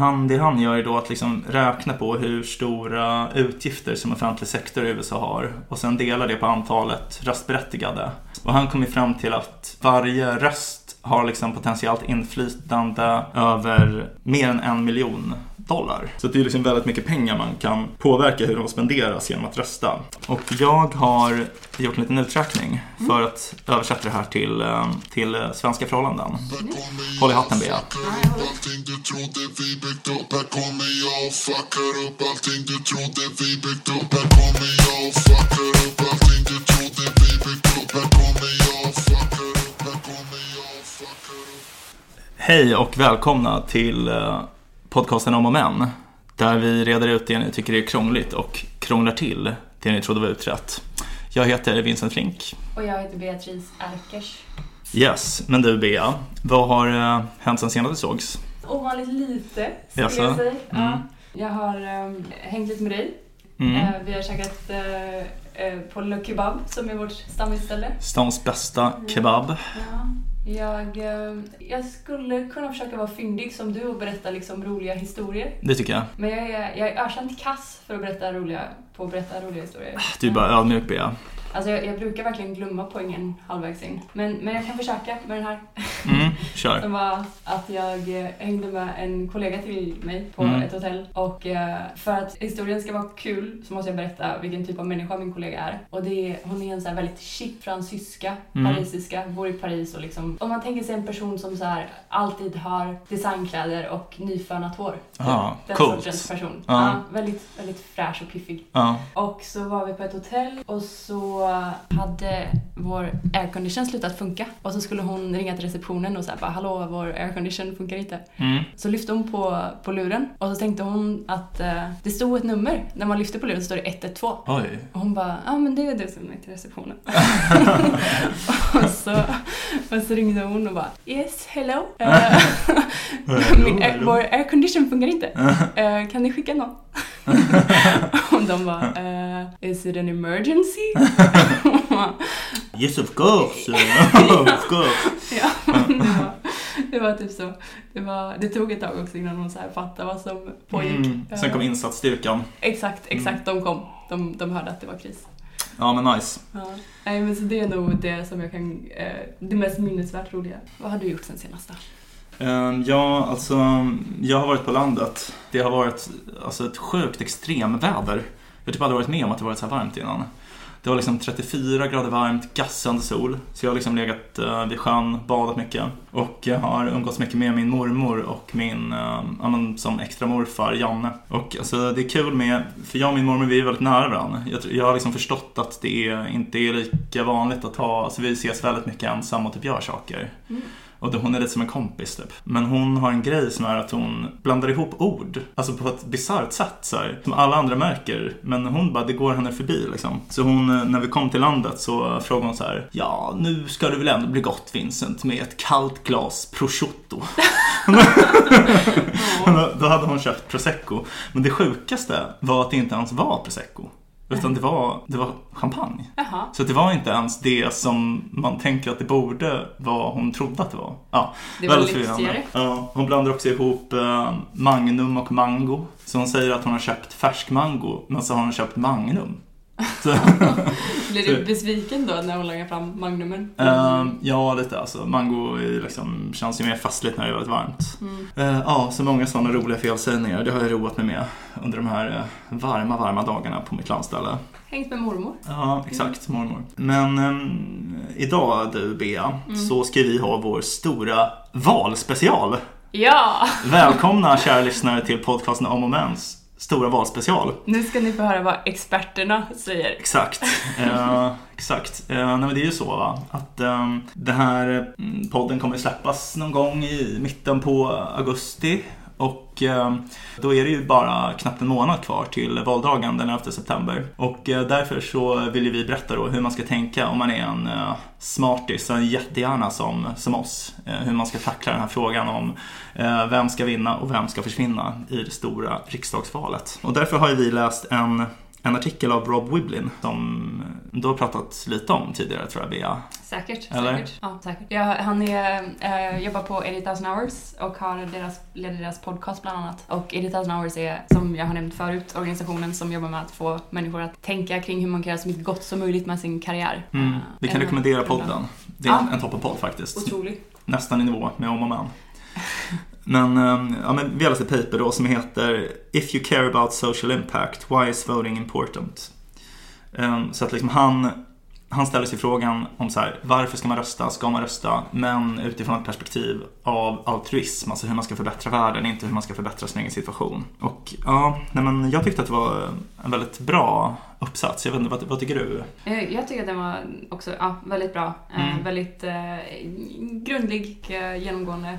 han, det han gör är då att liksom räkna på hur stora utgifter som offentlig sektor i USA har och sen dela det på antalet röstberättigade. Och han kom ju fram till att varje röst har liksom potentiellt inflytande över mer än en miljon dollar. Så det är liksom väldigt mycket pengar man kan påverka hur de spenderas genom att rösta. Och jag har gjort en liten uträkning för att översätta det här till, eh, till eh, svenska förhållanden. Håll i hatten Bea. Allting du trodde vi byggt upp Här kommer jag och fuckar upp allting du trodde vi byggt upp Här kommer jag och fuckar upp allting du trodde vi byggt upp Här kommer jag och fuckar upp Här kommer jag och fuckar upp Hej och välkomna till eh, podcasten om och men. Där vi reder ut det ni tycker är krångligt och krånglar till det ni trodde var utrett. Jag heter Vincent Flink. Och jag heter Beatrice Erkers. Yes, men du Bea, vad har eh, hänt sen senast vi sågs? Ovanligt lite, skulle Jaså? jag säga. Ja. Mm. Jag har um, hängt lite med dig. Mm. Eh, vi har käkat eh, eh, på Le Kebab, som är vårt stammisställe. Stans bästa kebab. Ja. Jag, eh, jag skulle kunna försöka vara fyndig som du och berätta liksom roliga historier. Det tycker jag. Men jag är, jag är ökänt kass för att berätta roliga, på att berätta roliga historier. Du är bara ödmjuk Bea. Alltså jag, jag brukar verkligen glömma poängen halvvägs in. Men, men jag kan försöka med den här. Mm, kör. Som var att jag eh, hängde med en kollega till mig på Mm. ett hotell. Och eh, för att historien ska vara kul så måste jag berätta vilken typ av människa min kollega är. Och det är, hon är en så här väldigt chic fransyska, Mm. parisiska, bor i Paris och liksom... Om man tänker sig en person som så här alltid har designkläder och nyfönat hår. Typ. Ah, Den coolt. sortens person. Ja. Ja, väldigt, väldigt fräsch och piffig. Ja. Och så var vi på ett hotell och så hade vår aircondition slutat funka. Och så skulle hon ringa till receptionen och säga bara hallå vår aircondition funkar inte. Mm. Så lyfte hon på, på luren och så tänkte hon att eh, det stod ett nummer. När man lyfter på luren så står det 112. Oj. Och hon bara, ja men det är du som är till receptionen. och, så, och så ringde hon och bara, yes hello. Eh, min, air- vår aircondition funkar inte. Eh, kan ni skicka någon? och de bara, eh, is it an emergency? Yes of course. of course. ja, det var, det var typ så. Det, var, det tog ett tag också innan hon så här fattade vad som pågick. Mm. Sen kom Eh, insatsstyrkan. Exakt, exakt. De kom. De, de hörde att det var kris. Ja men nice. Ja. Nej, men så det är nog det som jag kan, eh, det mest minnesvärt roliga. Vad har du gjort sen senast då? Ehm, ja, alltså jag har varit på landet. Det har varit alltså, ett sjukt extremväder. Jag har typ aldrig varit med om att det varit så här varmt innan. Det var liksom 34 grader varmt, gassande sol. Så jag har liksom legat uh, vid sjön, badat mycket. Och jag har umgåtts mycket med min mormor och min, eh, men, som extra morfar Janne. Och alltså, det är kul med, för jag och min mormor vi är väldigt nära varandra. Jag, jag har liksom förstått att det är, inte är lika vanligt att ha, alltså vi ses väldigt mycket ensamma och typ gör saker. Mm. Och hon är lite som en kompis typ. Men hon har en grej som är att hon blandar ihop ord. Alltså på ett bisarrt sätt så här, Som alla andra märker. Men hon bara, det går henne förbi liksom. Så hon, eh, när vi kom till landet så frågade hon så här. Ja, nu ska det väl ändå bli gott Vincent med ett kallt glas prosciutto. då, då hade hon köpt prosecco. Men det sjukaste var att det inte ens var prosecco. Utan det var, det var champagne. Jaha. Så det var inte ens det som man tänker att det borde vara hon trodde att det var. Ja, Det var lyxigare. Ja, hon blandar också ihop eh, Magnum och Mango. Så hon säger att hon har köpt färsk mango, men så har hon köpt Magnum. Blir du besviken då när hon lägger fram magnumen? eh, ja, lite alltså. Mango liksom, känns ju mer fastligt när det är väldigt varmt. Mm. Eh, ja, så många sådana roliga felsägningar. Det har jag roat mig med under de här eh, varma, varma dagarna på mitt landställe. Hängt med mormor? Ja, exakt, mormor. Men ehm, idag du Bea, så ska vi ha vår stora valspecial. Ja! Välkomna kära lyssnare till podcasten Om och Mens stora valspecial. Nu ska ni få höra vad experterna säger. Exakt. Eh, exakt. Eh, nej, men det är ju så va, att ehm, den här mm, podden kommer släppas någon gång i mitten på augusti. Och eh, då är det ju bara knappt en månad kvar till valdagen den 11 september. Och eh, därför så vill ju vi berätta då hur man ska tänka om man är en eh, smartis, en jättegärna som, som oss. Hur man ska tackla den här frågan om vem ska vinna och vem ska försvinna i det stora riksdagsvalet. Och därför har ju vi läst en en artikel av Rob Wiblin som du har pratat lite om tidigare tror jag, Bea. Säkert. Eller? säkert. Ja, säkert. Ja, han är, eh, jobbar på 80,000 hours och har deras, leder deras podcast bland annat. Och 80,000 hours är, som jag har nämnt förut, organisationen som jobbar med att få människor att tänka kring hur man kan göra så mycket gott som möjligt med sin karriär. Mm. Eh, Vi kan en- rekommendera podden. Det är Ja. en toppenpodd faktiskt. Otrolig. Nästan i nivå med Om och Men. Men, ehm, ja, men vi har läst ett paper då som heter If you care about social impact, why is voting important? Ehm, Så att liksom han, han ställer sig frågan om så här, varför ska man rösta, ska man rösta? Men utifrån ett perspektiv av altruism, alltså hur man ska förbättra världen, inte hur man ska förbättra sin egen situation. Och ja, nej men jag tyckte att det var en väldigt bra uppsats. Jag vet inte, vad, vad tycker du? Eh, Jag tycker att den var också ja, väldigt bra. Eh, Mm. Väldigt eh, grundlig, eh, genomgående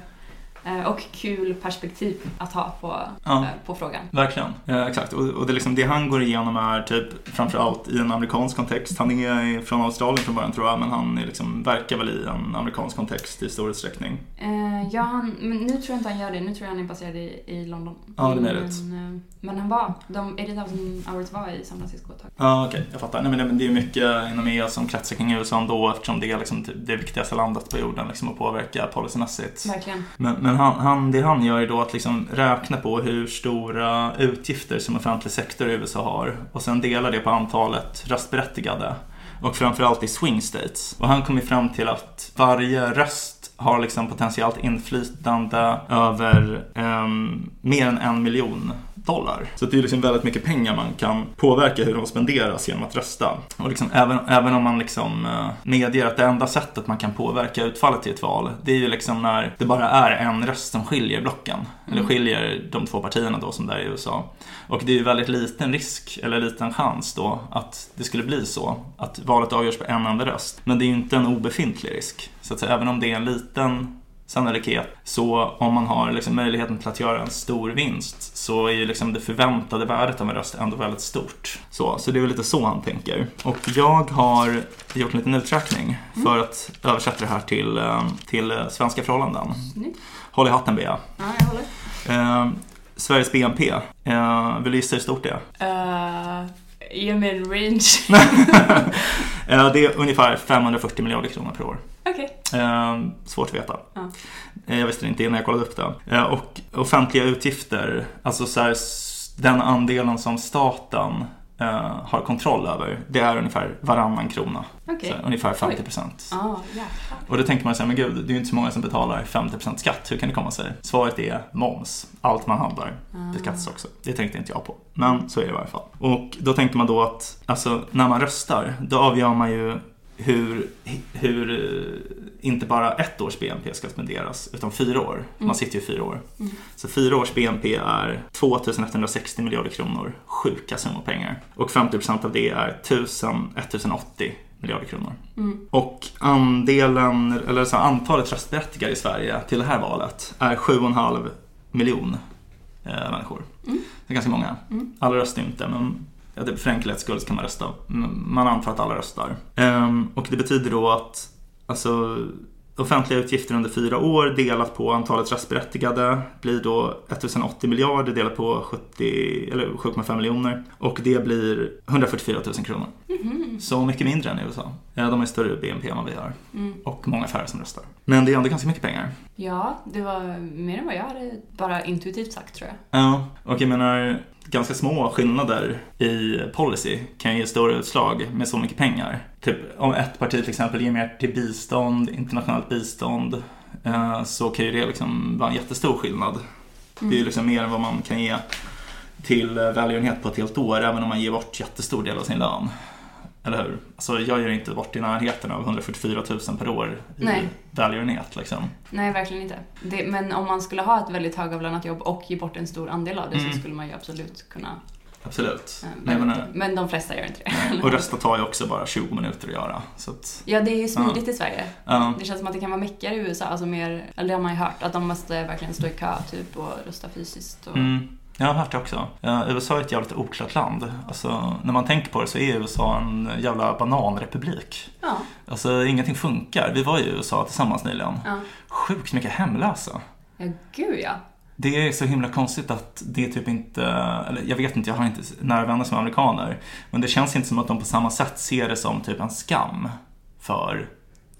och kul perspektiv att ha på, Ja. eh, på frågan. Verkligen, ja, exakt. Och, och det, liksom, det han går igenom är typ framförallt i en amerikansk kontext. Han är från Australien från början tror jag, men han är liksom, verkar väl i en amerikansk kontext i stor utsträckning. Eh, ja, han, men nu tror jag inte han gör det. Nu tror jag han är baserad i, i London. Ja, det är möjligt. Men, eh, men han var, de 80,000 hours var i San Francisco ett tag. Ja, okej, jag fattar. Nej, men det, men det är mycket inom EU som kretsar kring USA ändå eftersom det är liksom typ det viktigaste landet på jorden liksom, att påverka policymässigt. Verkligen. Men, men han, han, det han gör är då att liksom räkna på hur stora utgifter som offentlig sektor i USA har och sen dela det på antalet röstberättigade. Och framförallt i swing states. Och han kom ju fram till att varje röst har liksom potentiellt inflytande över um, mer än en miljon dollar. Så det är liksom väldigt mycket pengar man kan påverka hur de spenderas genom att rösta. Och liksom även, även om man liksom eh, medger att det enda sättet man kan påverka utfallet i ett val, det är ju liksom när det bara är en röst som skiljer blocken. Eller skiljer de två partierna då som det är i USA. Och det är ju väldigt liten risk, eller liten chans då, att det skulle bli så. Att valet avgörs på en enda röst. Men det är ju inte en obefintlig risk. Så att säga, även om det är en liten sannolikhet. Så om man har liksom möjligheten till att göra en stor vinst så är ju liksom det förväntade värdet av en röst ändå väldigt stort. Så, så det är väl lite så han tänker. Och jag har gjort en liten uträkning för att översätta det här till, eh, till eh, svenska förhållanden. Snyggt. Håll i hatten Bea. Ja, jag håller. Eh, Sveriges BNP, eh, vill du gissa hur stort det är? Uh, ge mig en range. Eh, det är ungefär 540 miljarder kronor per år. Okej. Eh, svårt att veta. Ja. Eh, Jag visste det inte innan jag kollade upp det. Eh, Och offentliga utgifter, alltså så här, den andelen som staten eh, har kontroll över, det är ungefär varannan krona. Okej. Så ungefär 50 procent. Ja, jäklar. Och då tänker man sig, men gud, det är ju inte så många som betalar 50% skatt. Hur kan det komma sig? Svaret är moms. Allt man handlar beskattas också. Det tänkte inte jag på. Men så är det i varje fall. Och då tänker man då att, alltså när man röstar, då avgör man ju hur, hur eh, inte bara ett års BNP ska spenderas, utan fyra år. Man sitter ju fyra år. Så fyra års BNP är 2160 miljarder kronor. Sjuka summor pengar. Och 50% av det är 1000, 1080 miljarder kronor. Och andelen, eller så antalet röstberättigade i Sverige till det här valet är 7,5 miljon eh, människor. Det är ganska många. Alla röstar inte, men ja, det- för enkelhets skull kan man rösta. Man antar att alla röstar. Ehm, och det betyder då att alltså, offentliga utgifter under fyra år delat på antalet röstberättigade blir då 1080 miljarder delat på 70, eller 7,5 miljoner. Och det blir 144 000 kronor. Så mycket mindre än i USA. Ja, de har större BNP än vad vi har. Och många färre som röstar. Men det är ändå ganska mycket pengar. Ja, det var mer än vad jag hade bara intuitivt sagt tror jag. Ja, och jag menar ganska små skillnader i policy kan ge stora utslag med så mycket pengar. Typ om ett parti till exempel ger mer till bistånd, internationellt bistånd, eh, så kan ju det liksom vara en jättestor skillnad. Det är ju liksom mer än vad man kan ge till välgörenhet på ett helt år, även om man ger bort jättestor del av sin lön. Eller hur? Alltså jag ger inte bort i närheten av 144 000 per år i Nej. välgörenhet liksom. Nej, verkligen inte. Det, men om man skulle ha ett väldigt högavlönat jobb och ge bort en stor andel av det Mm. så skulle man ju absolut kunna. Absolut. eh, Nej, Men, men, men de flesta gör inte det. och rösta tar ju också bara 20 minuter att göra. Så att, Ja, det är ju smidigt i Sverige. ja. Det känns som att det kan vara mäckigare i USA, alltså mer, eller det har man ju hört, att de måste verkligen stå i kö typ och rösta fysiskt. Och, Mm. Jag har hört det också. USA är ett jävligt oklart land. Alltså, när man tänker på det så är USA en jävla bananrepublik. Ja, Alltså ingenting funkar. Vi var i USA tillsammans nyligen. ja. Sjukt mycket hemlösa. Ja, gud ja. Det är så himla konstigt att det typ inte, eller jag vet inte, jag har inte nära vänner som är amerikaner. Men det känns inte som att de på samma sätt ser det som typ en skam för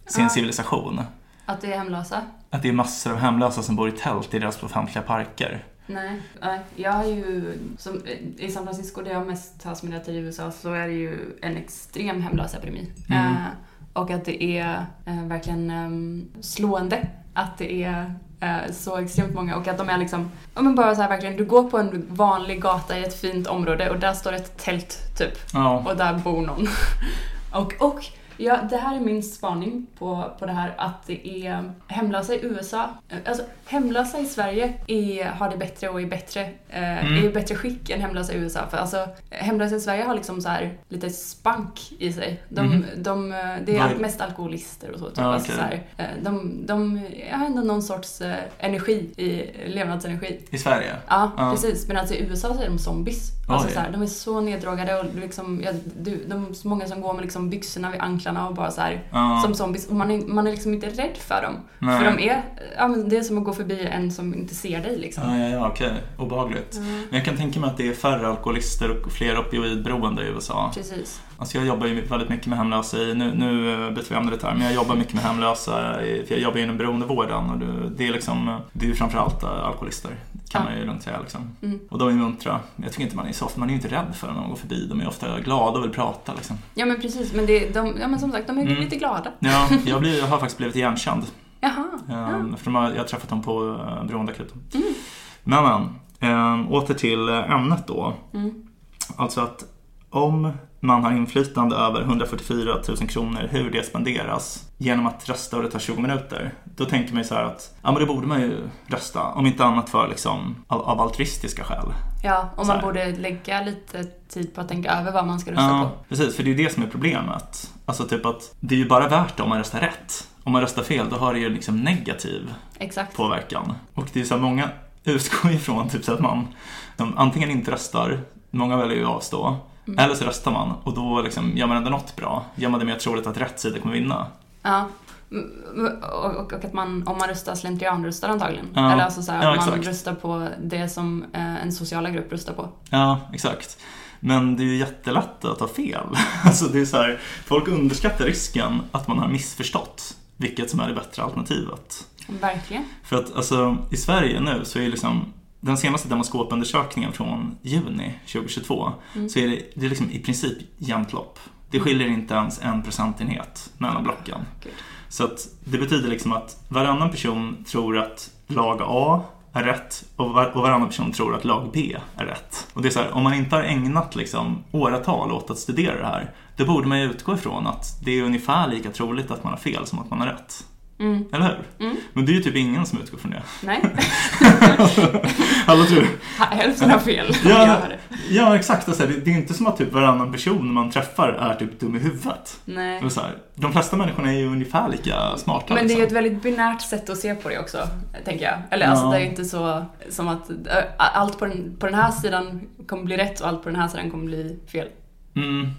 sin Ja. civilisation. Att det är hemlösa? Att det är massor av hemlösa som bor i tält i deras offentliga parker. Nej, nej. Jag har ju, som, I San Francisco, där jag mest har spenderat tid i USA, så är det ju en extrem hemlösepidemi. Mm. Eh, och att det är eh, verkligen ehm, slående att det är eh, så extremt många och att de är liksom, ja men bara så här verkligen, du går på en vanlig gata i ett fint område och där står ett tält typ Ja, och där bor någon. och, och ja, det här är min spaning på, på det här att det är hemlösa i USA, alltså hemlösa i Sverige är, har det bättre och är bättre, eh, Mm. är i bättre skick än hemlösa i USA. För alltså hemlösa i Sverige har liksom så här lite spank i sig. De, Mhm. de, eh, det är är- mest alkoholister och så. Typ. Ja, alltså, okej. så här, eh, de, de har ändå någon sorts eh, energi, i, levnadsenergi. i Sverige. Ja, Ja. precis. Men alltså i USA så är de zombies. Alltså så här, de är så neddrogade och liksom, ja, du, de är så många som går med liksom byxorna vid anklarna och bara så här, Ja. som zombies. Och man är, man är liksom inte rädd för dem. Nej. För de är, ja, men det är som att gå förbi en som inte ser dig liksom. Ja, ja, ja, okej. Obehagligt. Men jag kan tänka mig att det är färre alkoholister och fler opioidberoende i USA. Precis. Alltså jag jobbar ju väldigt mycket med hemlösa i, nu, nu eh, byter vi ämne lite här, men jag jobbar mycket med hemlösa, i, för jag jobbar inom beroendevården och det, det är liksom, det är ju framförallt eh, alkoholister, kan Ja. man ju lugnt säga liksom. Mm. Och de är muntra. Jag tycker inte man är så ofta, man är ju inte rädd för dem när man går förbi, de är ofta glada och vill prata liksom. Ja men precis, men, det, de, ja, men som sagt, de är Mm. lite glada. Ja, jag, blir, jag har faktiskt blivit igenkänd. Jaha. Um, för de har, jag har träffat dem på uh, beroendeakuten. Mm. Men men, um, åter till eh, ämnet då. Mm. Alltså att om man har inflytande över 144 000 kronor, hur det spenderas genom att rösta och det tar 20 minuter. Då tänker man ju så här att, ja men då borde man ju rösta. Om inte annat för liksom, av, av altruistiska skäl. Ja, och man borde lägga lite tid på att tänka över vad man ska rösta Ja, på. precis. För det är ju det som är problemet. Alltså typ att det är ju bara värt det om man röstar rätt. Om man röstar fel, då har det ju liksom negativ Exakt. påverkan. Och det är så här, många utgår ifrån typ så att man antingen inte röstar, många väljer ju att avstå, Mm. eller så röstar man och då liksom gör man ändå något bra. Gör man det mer troligt att rätt sida kommer vinna. Ja. Och, och, och att man, om man röstar slentrianröstar antagligen. Ja. Eller alltså så här, Ja, att man exakt. röstar på det som eh, en sociala grupp röstar på. Ja, exakt. Men det är ju jättelätt att ta fel. Alltså det är så här, folk underskattar risken att man har missförstått vilket som är det bättre alternativet. Verkligen. För att alltså, i Sverige nu så är liksom den senaste demoskopundersökningen från juni 2022 Mm. så är det, det är liksom i princip jämnt lopp. Det skiljer inte ens en procentenhet mellan blocken. Gud. Så att det betyder liksom att varannan person tror att lag A är rätt och, var, och varannan person tror att lag B är rätt. Och det är så här, om man inte har ägnat liksom åratal åt att studera det här, då borde man ju utgå ifrån att det är ungefär lika troligt att man har fel som att man har rätt. Mm. Eller hur? Mm. Men det är ju typ ingen som utgår från det. Nej, Alla tror hälften har fel. Ja. Ja, exakt. Alltså, det, det är inte som att typ varannan person man träffar är typ dum i huvudet. Nej. Så här, de flesta människorna är ju ungefär lika smarta. Men det är ju liksom. ett väldigt binärt sätt att se på det också, tänker jag. Eller alltså Ja. det är ju inte så som att allt på den, på den här sidan kommer bli rätt och allt på den här sidan kommer bli fel. Mm.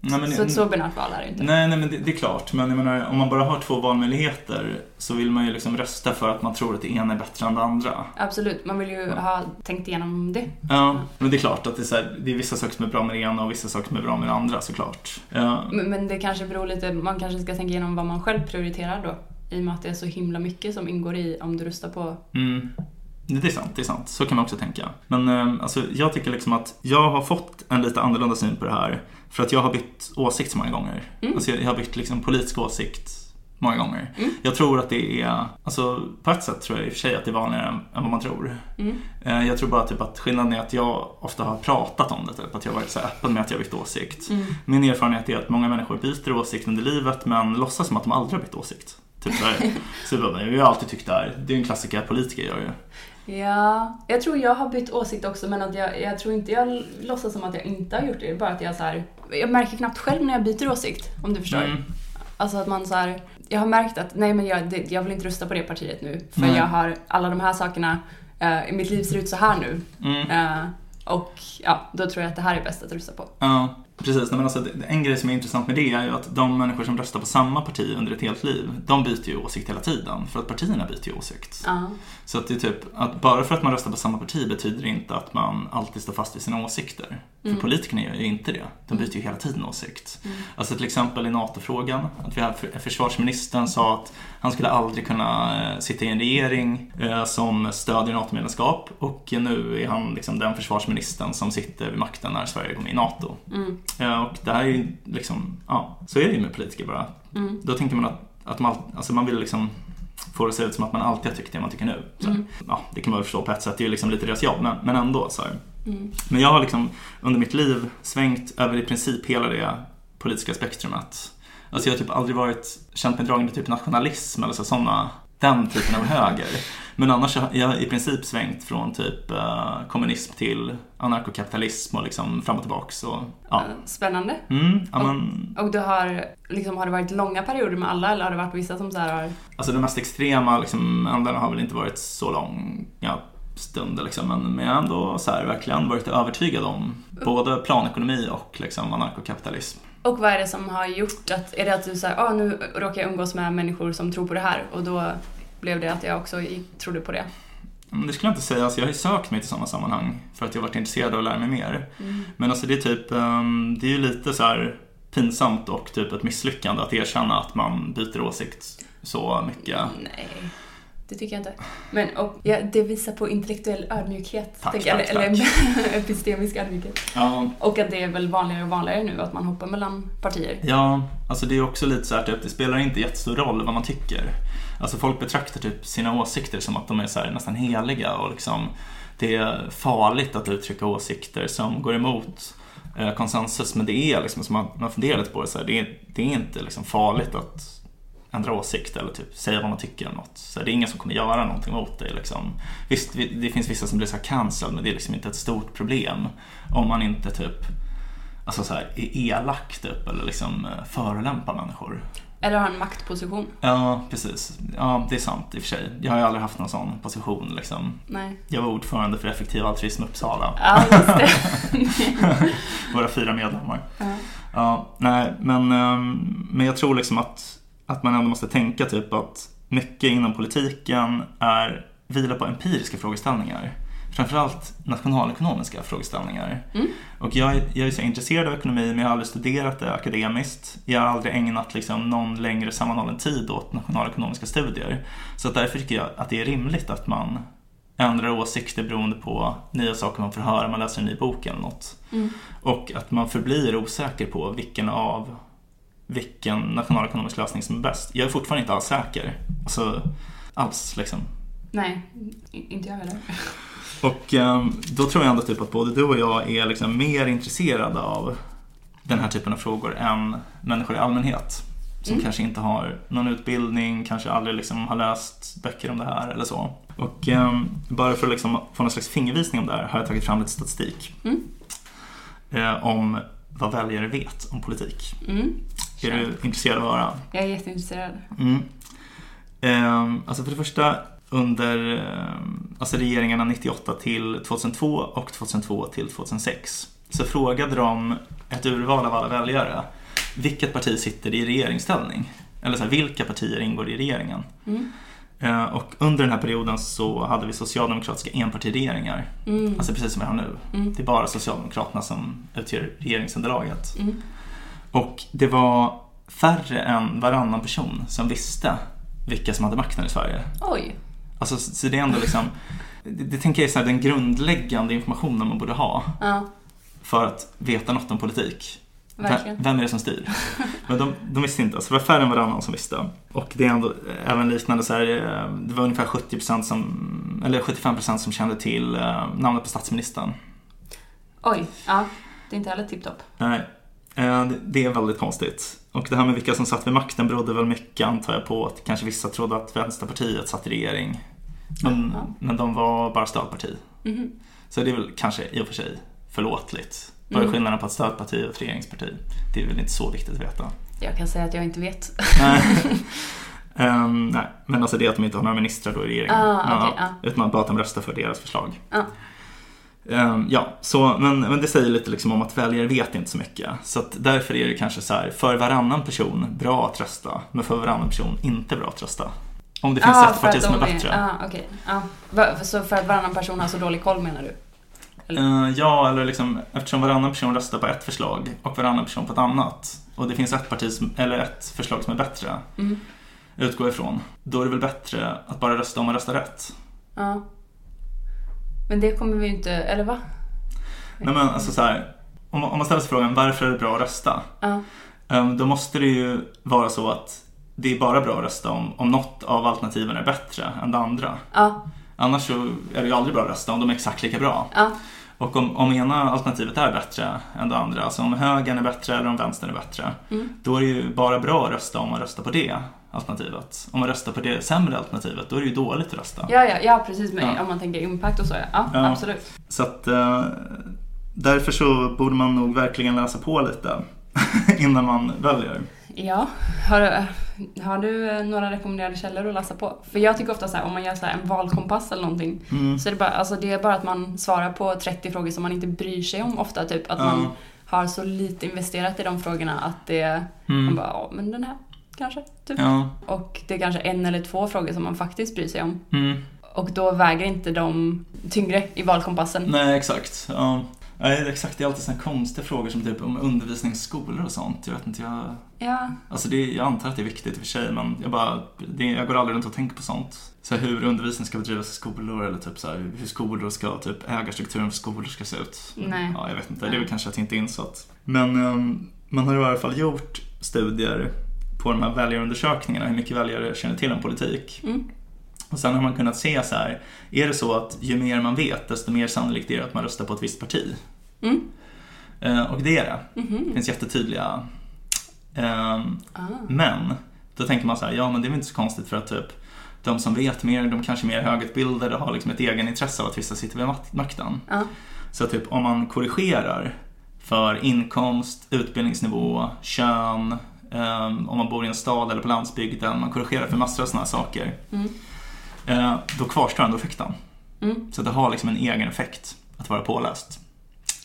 Nej, men, så ett så binärt val är det inte. Nej, nej men det, det är klart. Men jag menar, om man bara har två valmöjligheter så vill man ju liksom rösta för att man tror att det ena är bättre än det andra. Absolut, man vill ju ha tänkt igenom det. Ja, men det är klart att det är, så här, det är vissa saker som är bra med det ena och vissa saker som är bra med det andra såklart. Ja, Men, men det kanske beror lite, man kanske ska tänka igenom vad man själv prioriterar då. I och med att det är så himla mycket som ingår i om du röstar på... Mm. Det är sant, det är sant. Så kan man också tänka. Men eh, alltså, jag tycker liksom att jag har fått en lite annorlunda syn på det här. För att jag har bytt åsikt så många gånger. Mm. Alltså, jag, jag har bytt liksom politisk åsikt många gånger. Mm. Jag tror att det är, alltså på ett sätt tror jag i och för sig att det är vanligare än, än vad man tror. Mm. Eh, jag tror bara typ att skillnaden är att jag ofta har pratat om det, typ, att jag har varit så öppen med att jag har bytt åsikt. Mm. Min erfarenhet är att många människor byter åsikt under livet men låtsas som att de aldrig har bytt åsikt. Typ så här, så jag bara, jag har alltid tyckt det här. Det är en klassiker politiker gör ju. Ja, jag tror jag har bytt åsikt också men att jag, jag tror inte jag låtsas som att jag inte har gjort det. Bara att jag så här, jag märker knappt själv när jag byter åsikt, om du förstår. Mm. Alltså att man så här, jag har märkt att nej men jag, det, jag vill inte rösta på det partiet nu. För Nej. jag har alla de här sakerna, eh, mitt liv ser ut så här nu. Mm. Eh, och ja, då tror jag att det här är bäst att rösta på. Ja. Precis, men alltså, en grej som är intressant med det är ju att de människor som röstar på samma parti under ett helt liv, de byter ju åsikt hela tiden. För att partierna byter ju åsikt. Ja. Så att det är typ, att bara för att man röstar på samma parti betyder det inte att man alltid står fast vid sina åsikter. För politikerna gör ju inte det. De byter ju hela tiden åsikt. Alltså till exempel i NATO-frågan, att vi har, för- försvarsministern sa att han skulle aldrig kunna eh, sitta i en regering eh, som stödjer NATO-medlemskap och nu är han liksom den försvarsministern som sitter vid makten när Sverige går med i NATO. Mm. Eh, och det här är ju liksom, ja, så är det ju med politiker bara. Mm. Då tänker man att, att man, all- alltså man vill liksom få det se ut som att man alltid har tyckt det man tycker nu. Mm. ja, det kan man väl förstå på ett sätt, det är ju liksom lite deras jobb, men, men ändå. Så. Mm. Men jag har liksom under mitt liv svängt över i princip hela det politiska spektrumet. Alltså jag har typ aldrig varit, känt mig dragen till typ nationalism eller så, såna, den typen av höger. Men annars har jag i princip svängt från typ eh, kommunism till anarkokapitalism och liksom fram och tillbaks. Och, ja. Spännande. Mm, men, Och du har, liksom, har det varit långa perioder med alla eller har det varit vissa som så här har... Alltså de mest extrema liksom, ändarna har väl inte varit så långa stunder liksom, men, men jag har ändå så här, verkligen varit övertygad om både planekonomi och liksom, anarkokapitalism. Och vad är det som har gjort att, är det att du säger ah, nu råkar jag umgås med människor som tror på det här och då blev det att jag också trodde på det? Mm, Det skulle jag inte säga, alltså, jag har ju sökt mig till sådana sammanhang för att jag har varit intresserad av att lära mig mer. Mm. Men alltså det är typ, ehm, det är ju lite så här pinsamt och typ ett misslyckande att erkänna att man byter åsikt så mycket. Nej, det tycker jag inte. Men och, ja, det visar på intellektuell ödmjukhet. Tack, jag, tack, eller eller epistemisk ödmjukhet. Ja, Och att det är väl vanligare och vanligare nu att man hoppar mellan partier. Ja, alltså det är också lite så här typ, det spelar inte jättestor roll vad man tycker. Alltså folk betraktar typ sina åsikter som att de är så här nästan heliga och liksom det är farligt att uttrycka åsikter som går emot eh, konsensus. Men det är liksom, som man, man funderar lite på det så här, det är, det är inte liksom farligt att ändra åsikt eller typ säga vad man tycker eller något. Så det är ingen som kommer göra någonting mot det. Liksom. Visst, vi- det finns vissa som blir så här cancelled men det är liksom inte ett stort problem om man inte typ alltså så här, är elak typ eller liksom eh, förolämpar människor. Eller har en maktposition. Ja, precis. Ja, det är sant i och för sig. Jag har ju aldrig haft någon sån position liksom. Nej. Jag var ordförande för Effektiv Altruism Uppsala. Ja, just det. Våra fyra medlemmar. ja. Ja, nej, men, ehm, men jag tror liksom att, att man ändå måste tänka typ att mycket inom politiken är vilar på empiriska frågeställningar. Framförallt nationalekonomiska frågeställningar. Mm. Och jag, är- jag är så intresserad av ekonomi men jag har aldrig studerat det akademiskt. Jag har aldrig ägnat liksom någon längre sammanhållen tid åt nationalekonomiska studier. Så därför tycker jag att det är rimligt att man ändrar åsikter beroende på nya saker man får höra, man läser en ny bok eller något. Mm. Och att man förblir osäker på vilken av vilken nationalekonomisk lösning som är bäst. Jag är fortfarande inte alls säker. Alltså, alls liksom. Nej, inte jag heller. Och ehm, då tror jag ändå typ att både du och jag är liksom mer intresserade av den här typen av frågor än människor i allmänhet. Som Mm. kanske inte har någon utbildning, kanske aldrig liksom har läst böcker om det här eller så. Och ehm, bara för att liksom få någon slags fingervisning om det här har jag tagit fram lite statistik. Mm. Eh, om vad väljare vet om politik. Mm. Är du intresserad av att höra? Jag är jätteintresserad. Mm. Ehm, alltså för det första under ehm, alltså regeringarna 98 till 2002 och 2002 till 2006 så frågade de ett urval av alla väljare vilket parti sitter i regeringsställning? Eller så här, vilka partier ingår i regeringen? Mm. Eh, och under den här perioden så hade vi socialdemokratiska enpartiregeringar. Mm. Alltså precis som vi har nu. Mm. Det är bara Socialdemokraterna som utgör regeringsunderlaget. Mm. Och det var färre än varannan person som visste vilka som hade makten i Sverige. Oj. Alltså, så det är ändå liksom, det, det tänker jag är så här, den grundläggande informationen man borde ha Ja, för att veta något om politik. Verkligen. Vem är det som styr? Men de, de visste inte, alltså det var färre än varannan som visste. Och det är ändå eh, även liknande så här, eh, det var ungefär 70% som, eller 75% som kände till eh, namnet på statsministern. Oj, ja. Det är inte heller tipptopp. Nej, det- det är väldigt konstigt. Och det här med vilka som satt vid makten berodde väl mycket antar jag på att kanske vissa trodde att Vänsterpartiet satt i regering. Men, Ja. men de var bara stödparti. Mhm. Så det är väl kanske i och för sig förlåtligt. Vad är Mm. skillnaden på ett stödparti och ett regeringsparti? Det är väl inte så viktigt att veta. Jag kan säga att jag inte vet. Ehm, nej, men alltså det är att de inte har några ministrar då i regeringen. Ah, okej, ja. Utan bara att de röstar för deras förslag. Ja. Ehm, ja, så, men, men det säger lite liksom om att väljare vet inte så mycket. Så att därför är det kanske så här, för varannan person bra att rösta, men för varannan person inte bra att rösta. Om det finns Ah, ett parti som är de bättre. Ah. Ja. Va- Så för att varannan person har så dålig koll menar du? Eh, ja, eller liksom, eftersom varannan person röstar på ett förslag och varannan person på ett annat och det finns ett, parti som, eller ett förslag som är bättre, Mm. utgå ifrån, då är det väl bättre att bara rösta om man röstar rätt. Ja. Men det kommer vi ju inte, eller va? Nej men alltså så här, om, man- ställer sig frågan varför är det bra att rösta? Ja. Eh, då måste det ju vara så att det är bara bra att rösta om, om något av alternativen är bättre än det andra. Ja. Annars så är det ju aldrig bra att rösta om de är exakt lika bra. Ja. Och om, om ena alternativet är bättre än det andra, alltså om högern är bättre eller om vänstern är bättre, Mm. då är det ju bara bra att rösta om man röstar på det alternativet. Om man röstar på det sämre alternativet, då är det ju dåligt att rösta. Ja, ja, ja precis. Men Ja. om man tänker impact och så, ja. Ja, Ja. absolut. Så att eh, därför så borde man nog verkligen läsa på lite innan man väljer. Ja. Har, du- har du eh, några rekommenderade källor att läsa på? För jag tycker ofta så här, om man gör så en valkompass eller någonting, Mm. så är det, bara, alltså det är bara att man svarar på 30 frågor som man inte bryr sig om ofta. Typ att man har så lite investerat i de frågorna att det, man Mm. bara, ja men den här kanske. Typ. Ja. Och det är kanske en eller två frågor som man faktiskt bryr sig om. Mm. Och då väger inte de tyngre i valkompassen. Nej, exakt. Ja. Nej, exakt. Det är alltid såna konstiga frågor som typ om undervisning i skolor och sånt. Jag vet inte, jag... Ja, Alltså det, jag antar att det är viktigt i och för sig, men jag, bara, det, jag går aldrig runt och tänker på sånt. Så här, hur undervisning ska bedrivas i skolor eller typ så här, hur skolor ska, typ ägarstrukturen för skolor ska se ut. Nej. Ja, jag vet inte, det är väl kanske att jag inte är insatt. Men ehm, man har i alla fall gjort studier på de här väljarundersökningarna, hur mycket väljare känner till om politik. Mm. Och sen har man kunnat se så här, är det så att ju mer man vet, desto mer sannolikt är det att man röstar på ett visst parti. Mm. Eh, och det är det. Mhm. Det finns jättetydliga ehm, Ah. men då tänker man så här, ja men det är väl inte så konstigt för att typ de som vet mer, de kanske är mer högutbildade och har liksom ett egen intresse av att vissa sitter vid mak- makten. Ja. Så typ om man korrigerar för inkomst, utbildningsnivå, kön, ehm, om man bor i en stad eller på landsbygden, man korrigerar för massor av sådana saker. Mm. Eh, då kvarstår ändå effekten. Mm. Så det har liksom en egen effekt att vara påläst.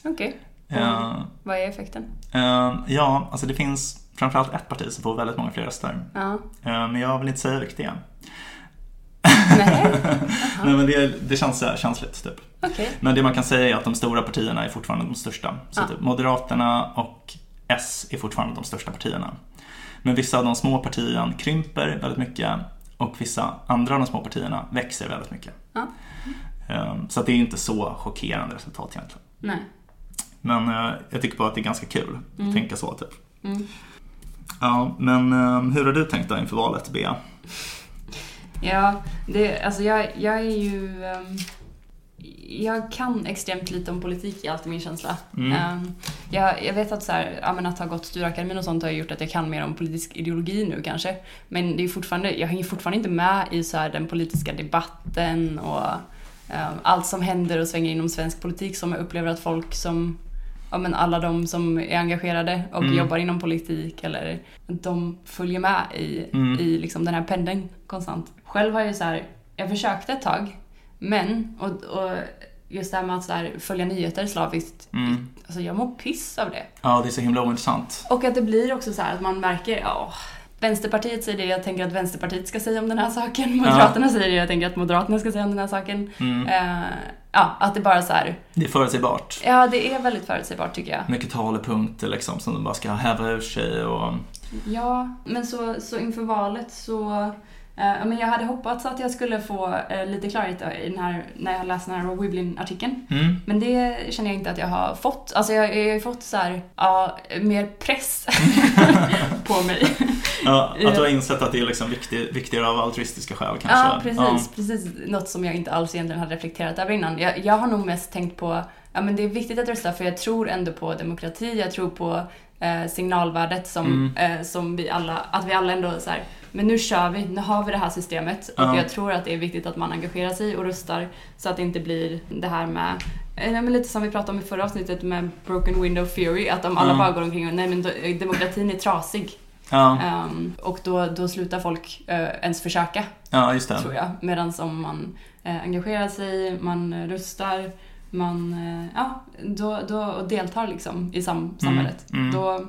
Okej. Eh, Vad är effekten? eh, ja, alltså det finns framförallt ett parti som får väldigt många fler röster. Eh, men jag vill inte säga vilket det är. Nej. Nej men det, det känns så här känsligt typ. Okej. Men det man kan säga är att de stora partierna är fortfarande de största. Så typ Moderaterna och S är fortfarande de största partierna. Men vissa av de små partierna krymper väldigt mycket och vissa andra av de små partierna växer väldigt mycket. Ja. Ehm, Så att det är inte så chockerande resultat egentligen. Nej. Men eh, jag tycker bara att det är ganska kul Mm. att tänka så typ. Mm. Ja, men eh, hur har du tänkt då inför valet, Bea? Ja, det, alltså jag, jag är ju... ehm, jag kan extremt lite om politik är alltid min känsla. Mm. Ehm, jag, jag vet att, så här, att ha gått Stureakademin och sånt har gjort att jag kan mer om politisk ideologi nu kanske. Men det är fortfarande, jag hänger fortfarande inte med i så här, den politiska debatten och ehm, allt som händer och svänger inom svensk politik som jag upplever att folk som Ja, men alla de som är engagerade och Mm. jobbar inom politik eller de följer med i, Mm. i liksom den här pendeln konstant. Själv har jag så här, jag försökte ett tag, men och, och just det här med att här, följa nyheter slaviskt, Mm. alltså jag mår piss av det. Ja, det är så himla ointressant. Och att det blir också så här att man märker, ja, Vänsterpartiet säger det jag tänker att Vänsterpartiet ska säga om den här saken, Moderaterna säger det jag tänker att Moderaterna ska säga om den här saken. Mm. Eh, ja, att det bara så här, Det är förutsägbart. ja det är väldigt förutsägbart tycker jag. Mycket talepunkter liksom som de bara ska häva ur sig och... Ja, men så, så inför valet så... Eh, men jag hade hoppats att jag skulle få eh, lite klarhet i den här, när jag läste den här Wiblin-artikeln. Mm. Men det känner jag inte att jag har fått. Alltså jag, jag har ju fått så här, ja, mer press på mig. Ja, att du har insett att det är liksom viktig, viktigare av altruistiska skäl kanske. Ja, precis, precis. Något som jag inte alls egentligen hade reflekterat över innan. Jag, jag har nog mest tänkt på, ja men det är viktigt att rösta för jag tror ändå på demokrati, jag tror på eh, signalvärdet som, Mm. eh, som vi alla, att vi alla ändå så här, men nu kör vi, nu har vi det här systemet och Ja. jag tror att det är viktigt att man engagerar sig och röstar så att det inte blir det här med eh, men lite som vi pratade om i förra avsnittet med Broken Window Theory, att om alla Ja. bara går omkring och nej men do- demokratin är trasig. Ja, Ehm, och då, då slutar folk eh, ens försöka ja just det. tror jag. Medan om man eh, engagerar sig, man eh, röstar, man eh, ja, då, då, och deltar liksom i sam, samhället, mm. Då,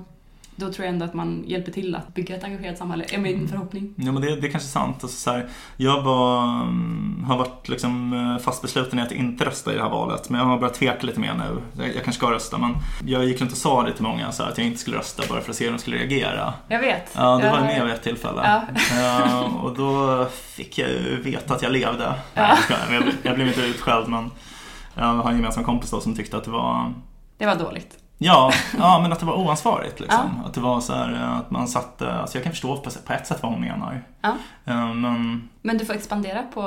då tror jag ändå att man hjälper till att bygga ett engagerat samhälle, är min Mm. förhoppning. Ja, men det, det är kanske sant. Alltså, så här, jag var, mm, har varit liksom eh, fast besluten i att inte rösta i det här valet. Men jag har börjat tveka lite mer nu. Jag, jag kanske ska rösta, men jag gick runt och sa det till många så här, att jag inte skulle rösta bara för att se hur de skulle reagera. Jag vet. Ja, det var med vid ett tillfälle. Ja. Ja, och då fick jag ju veta att jag levde. Ja. Jag, jag blev inte utskälld, men jag har en gemensam kompis då som tyckte att det var Det var dåligt. Ja, ja, men att det var oansvarigt. Liksom. Att det var så här eh, att man satte, alltså jag kan förstå på, på ett sätt vad hon menar. Ja. Eh, Men, Men du får expandera på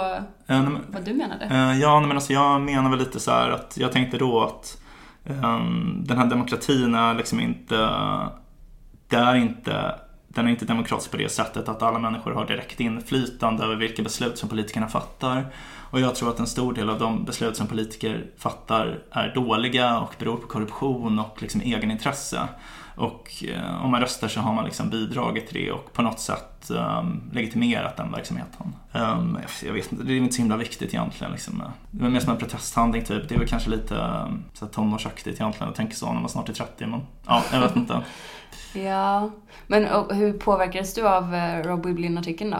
eh, men, vad du menade. ja, men alltså jag menar väl lite så här att jag tänkte då att eh, den här demokratin är liksom inte, det är inte, den är inte demokratisk på det sättet att alla människor har direkt inflytande över vilka beslut som politikerna fattar. Och jag tror att en stor del av de beslut som politiker fattar är dåliga och beror på korruption och liksom egenintresse. Och eh, om man röstar så har man liksom bidragit till det och på något sätt um, legitimerat den verksamheten. Um, jag vet inte, det är inte så himla viktigt egentligen. Liksom. Det var mer som en protesthandling typ. Det är väl kanske lite um, så här tonårsaktigt egentligen att tänka så när man snart är 30. Men ja, jag vet inte. Ja. Men och, hur påverkades du av eh, Rob Wiblin-artikeln då?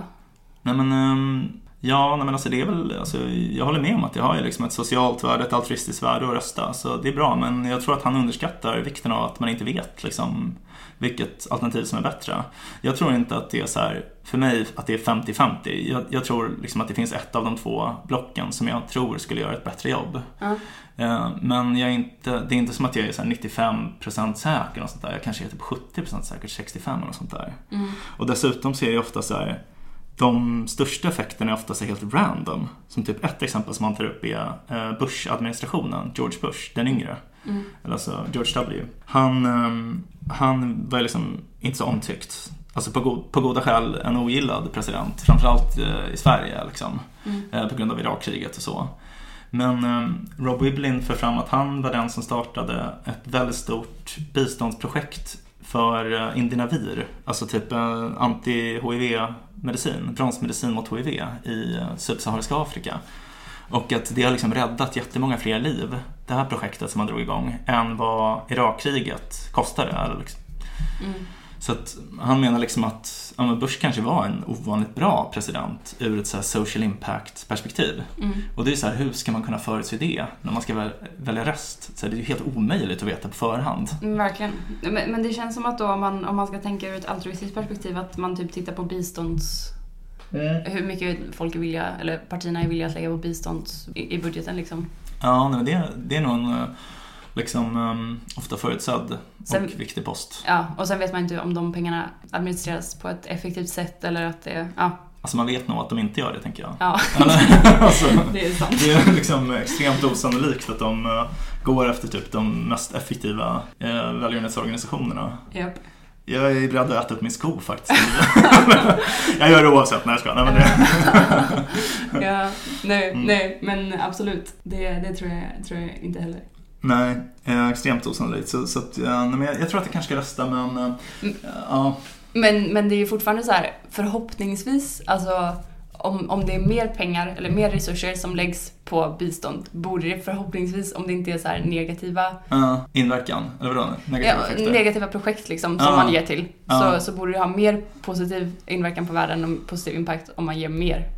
Nej men, ehm, ja, nej, men alltså det är väl, alltså, jag håller med om att det har ju liksom ett socialt värde, ett altruistiskt värde att rösta. Så det är bra, men jag tror att han underskattar vikten av att man inte vet liksom, vilket alternativ som är bättre. Jag tror inte att det är så här, för mig, att det är 50-50. Jag, jag tror liksom att det finns ett av de två blocken som jag tror skulle göra ett bättre jobb. Eh, Men jag är inte, det är inte som att jag är så här 95% säker. Och sånt där. Jag kanske är typ 70% säker, 65% eller sånt där. Mm. Och dessutom så är det ofta så här, de största effekterna är ofta så helt random. Som typ ett exempel som man tar upp är eh, Bush-administrationen, George Bush, den yngre. Mm. Eller alltså George W. Han, ehm, han var liksom inte så omtyckt. Alltså på, go- på goda skäl en ogillad president, framförallt eh, i Sverige liksom. Mm. Eh, på grund av Irakkriget och så. Men ehm, Rob Wiblin för fram att han var den som startade ett väldigt stort biståndsprojekt för Indinavir, alltså typ eh, medicin, bromsmedicin mot HIV i eh, subsahariska Afrika. Och att det har liksom räddat jättemånga fler liv, det här projektet som man drog igång, än vad Irakkriget kostade. Liksom. Mm. Så att han menar liksom att ja, men Bush kanske var en ovanligt bra president ur ett så här social impact perspektiv. Mm. Och det är så här, hur ska man kunna förutse det när man ska väl, välja röst? Så här, det är ju helt omöjligt att veta på förhand. Mm, Verkligen. Men, men det känns som att då om man, om man ska tänka ur ett altruistiskt perspektiv att man typ tittar på bistånds... Hur mycket folk är villiga, eller partierna är villiga att lägga på bistånd i, i budgeten liksom. Ja, nej, men det, det är nog en eh, liksom, um, ofta förutsedd Sen- och viktig post. Ja, och sen vet man inte om de pengarna administreras på ett effektivt sätt eller att det... Ja, Alltså man vet nog att de inte gör det, tänker jag. ja alltså, det är sant. det är liksom extremt osannolikt att de eh, går efter typ de mest effektiva uh, välgörenhetsorganisationerna. Japp. Jag är beredd att äta upp min sko faktiskt. jag gör det oavsett. Nej, jag skojar. Nej, men det... Ja, nej, Mm. nej, men absolut. Det, det tror, jag, tror jag inte heller. Nej, eh, extremt osannolikt. Så, så att, nej, men jag, jag tror att jag kanske ska rösta, men eh, Mm. ja. Men, men det är ju fortfarande så här, förhoppningsvis, alltså om, om det är mer pengar eller mer resurser som läggs på bistånd, borde det förhoppningsvis, om det inte är så negativa, Ja, inverkan, eller vadå? Negativa ja, effekter? negativa projekt liksom, Ja. som man ger till, Ja. så, så borde det ha mer positiv inverkan på världen och positiv impact om man ger mer.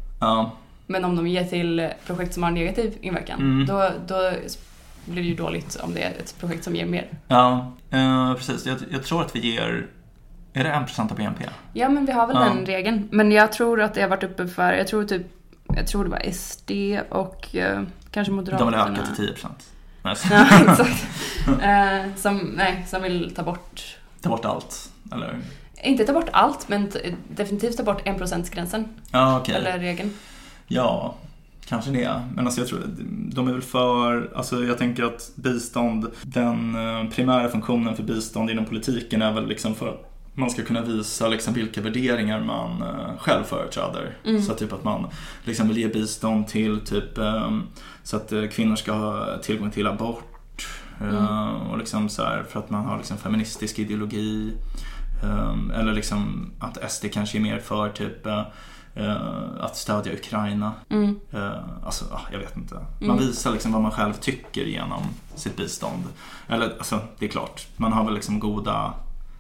Men om de ger till projekt som har negativ inverkan, Mm. då, då blir det ju dåligt om det är ett projekt som ger mer. ja eh, precis. Jag, jag tror att vi ger, är det 1% av BNP? Ja, men vi har väl Ja. den regeln. Men jag tror att det har varit uppe för, jag tror typ, jag tror det var SD och eh, kanske De Moderaterna. vill öka till 10%. Nej, så- Ja, exakt. eh, som, nej, som vill ta bort, Ta bort allt, eller? inte ta bort allt, men definitivt ta bort 1%-gränsen. Ja, okej. Eller regeln. Ja, kanske det. Men alltså jag tror de är väl för, alltså jag tänker att bistånd, den eh, primära funktionen för bistånd inom politiken är väl liksom för att man ska kunna visa liksom vilka värderingar man eh, själv företräder. Mm. Så att typ att man liksom vill ge bistånd till typ eh, så att kvinnor ska ha tillgång till abort. Mm. Och liksom så här, för att man har liksom feministisk ideologi. Eller liksom att SD kanske är mer för typ att stödja Ukraina. Mm. Eh, alltså, ah, jag vet inte. Man Mm. visar liksom vad man själv tycker genom sitt bistånd. Eller, alltså, det är klart, man har väl liksom goda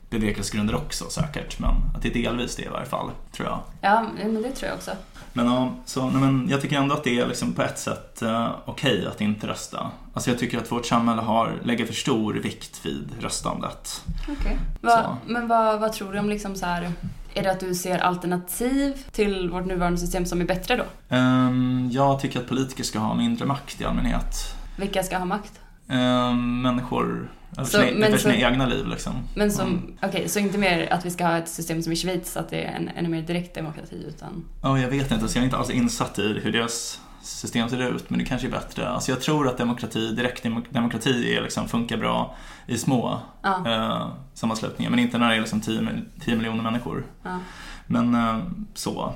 bevekelsegrunder också säkert. Men att det är delvis det i varje fall, tror jag. Ja, men det tror jag också. Men, ja, så, nej, men jag tycker ändå att det är liksom på ett sätt eh, okej att inte rösta. Alltså jag tycker att vårt samhälle har, lägger för stor vikt vid röstandet. Okej. Va, men vad, vad tror du om liksom så här... Är det att du ser alternativ till vårt nuvarande system som är bättre då? Ehm, jag tycker att politiker ska ha mindre makt i allmänhet. Vilka ska ha makt? Ehm, människor över Så, sina, över sina egna liv liksom. Men som, Mm. okej, så inte mer att vi ska ha ett system som i Schweiz, att det är en ännu mer direkt demokrati, utan... Ja, jag vet inte, så jag är inte alls insatt i hur deras system ser ut, men det kanske är bättre. Alltså jag tror att demokrati, direktdemokrati är liksom, funkar bra i små Ja, eh, sammanslutningar, men inte när det är liksom 10, mil- 10 miljoner människor. ja. Men eh, så.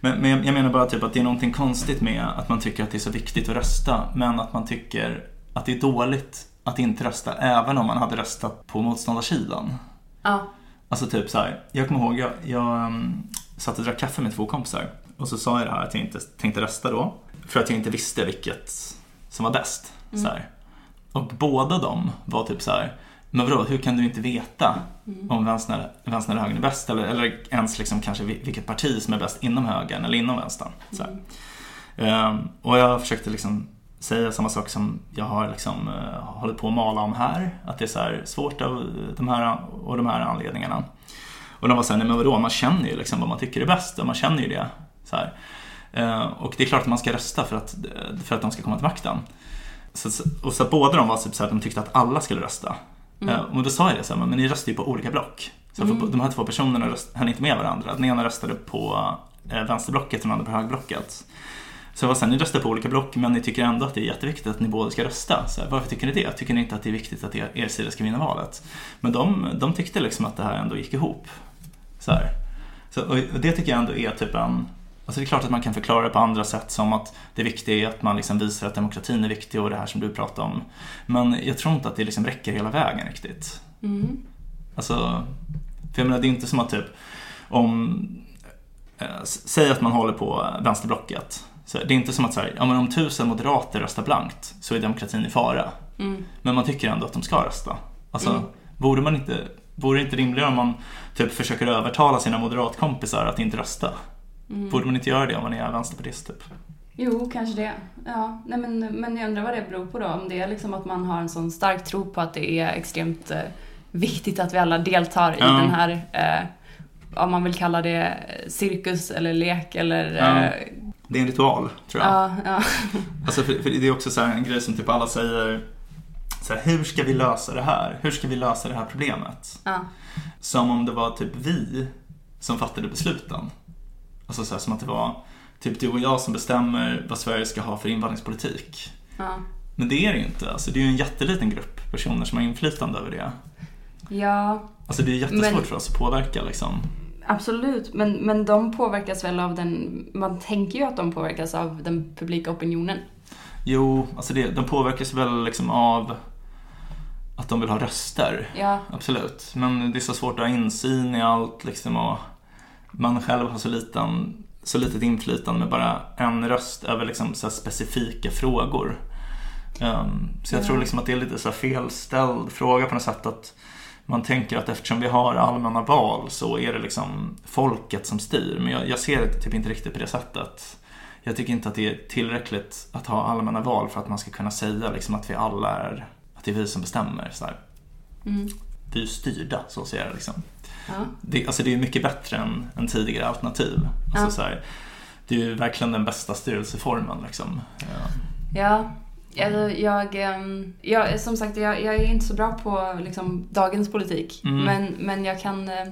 Men, men jag- jag menar bara typ att det är någonting konstigt med att man tycker att det är så viktigt att rösta, men att man tycker att det är dåligt att inte rösta, även om man hade röstat på motståndarsidan. Ja, Alltså typ så här, jag kommer ihåg, jag, jag um, satt och drack kaffe med två kompisar och så sa jag det här att jag inte tänkte rösta då, för att jag inte visste vilket som var bäst. Mm. Så här. Och båda de var typ så här, men vadå, hur kan du inte veta Mm. om vänstern, vänstern eller högern är bäst? Eller, eller ens liksom kanske vil- vilket parti som är bäst inom högern eller inom vänstern. Så här. Ehm, och jag försökte liksom säga samma sak som jag har liksom, uh, hållit på att mala om här. Att det är så här svårt av de här och de här anledningarna. Och de var såhär, nej men vadå, man känner ju liksom vad man tycker är bäst och man känner ju det. Så här. Eh, och det är klart att man ska rösta för att, för att de ska komma till makten. Så, och så båda de var typ så här, de tyckte att alla skulle rösta. Mm. Eh, och då sa jag det så här, men ni röstar ju på olika block. Så Mm. de här två personerna röst, höll inte med varandra. Den ena röstade på eh, vänsterblocket och den andra på högerblocket. Så jag var såhär, ni röstar på olika block men ni tycker ändå att det är jätteviktigt att ni båda ska rösta. Så här, varför tycker ni det? Tycker ni inte att det är viktigt att er, er sida ska vinna valet? Men de, de tyckte liksom att det här ändå gick ihop. Så här. Så, och det tycker jag ändå är typ en... Alltså det är klart att man kan förklara det på andra sätt som att det viktiga är att man liksom visar att demokratin är viktig och det här som du pratar om. Men jag tror inte att det liksom räcker hela vägen riktigt. Mm. Alltså, för jag menar det är inte som att typ om, eh, säg att man håller på vänsterblocket. Så det är inte som att så här, ja, men om tusen moderater röstar blankt så är demokratin i fara. Mm. Men man tycker ändå att de ska rösta. Alltså, Mm. borde man inte, vore det inte rimligare om man typ försöker övertala sina moderatkompisar att inte rösta? Mm. Borde man inte göra det om man är vänsterpartist typ? Jo, kanske det. Ja, nej men, men jag undrar vad det beror på då. Om det är liksom att man har en sån stark tro på att det är extremt eh, viktigt att vi alla deltar i Ja. den här, eh, om man vill kalla det cirkus eller lek eller... Ja. Eh, Det är en ritual, tror jag. ja, ja. Alltså för, för det är också så här en grej som typ alla säger så här, hur ska vi lösa det här? Hur ska vi lösa det här problemet? ja. Som om det var typ vi som fattade besluten. Alltså så här, som att det var typ du och jag som bestämmer vad Sverige ska ha för invandringspolitik. ja. Men det är det ju inte. Alltså, det är ju en jätteliten grupp personer som har inflytande över det. Ja, Alltså det är jättesvårt Men- för oss att påverka liksom. absolut. Men, men de påverkas väl av den... Man tänker ju att de påverkas av den publika opinionen. Jo, alltså det, de påverkas väl liksom av att de vill ha röster. Ja, Absolut. Men det är så svårt att ha insyn i allt liksom och man själv har så, liten, så litet inflytande med bara en röst över liksom så specifika frågor. Ehm, så jag Ja. tror liksom att det är lite så felställd fråga på något sätt att man tänker att eftersom vi har allmänna val så är det liksom folket som styr. Men jag, jag ser det typ inte riktigt på det sättet. Jag tycker inte att det är tillräckligt att ha allmänna val för att man ska kunna säga liksom att vi alla är, att det är vi som bestämmer. Så mm. Vi är styrda, så ser jag liksom. ja. Det, alltså det är mycket bättre än, än tidigare alternativ. Alltså Ja. så här, det är ju verkligen den bästa styrelseformen liksom. Ja. Ja, alltså, jag, ehm, jag, som sagt, jag, jag är inte så bra på liksom, dagens politik. Mm. Men, men jag kan eh,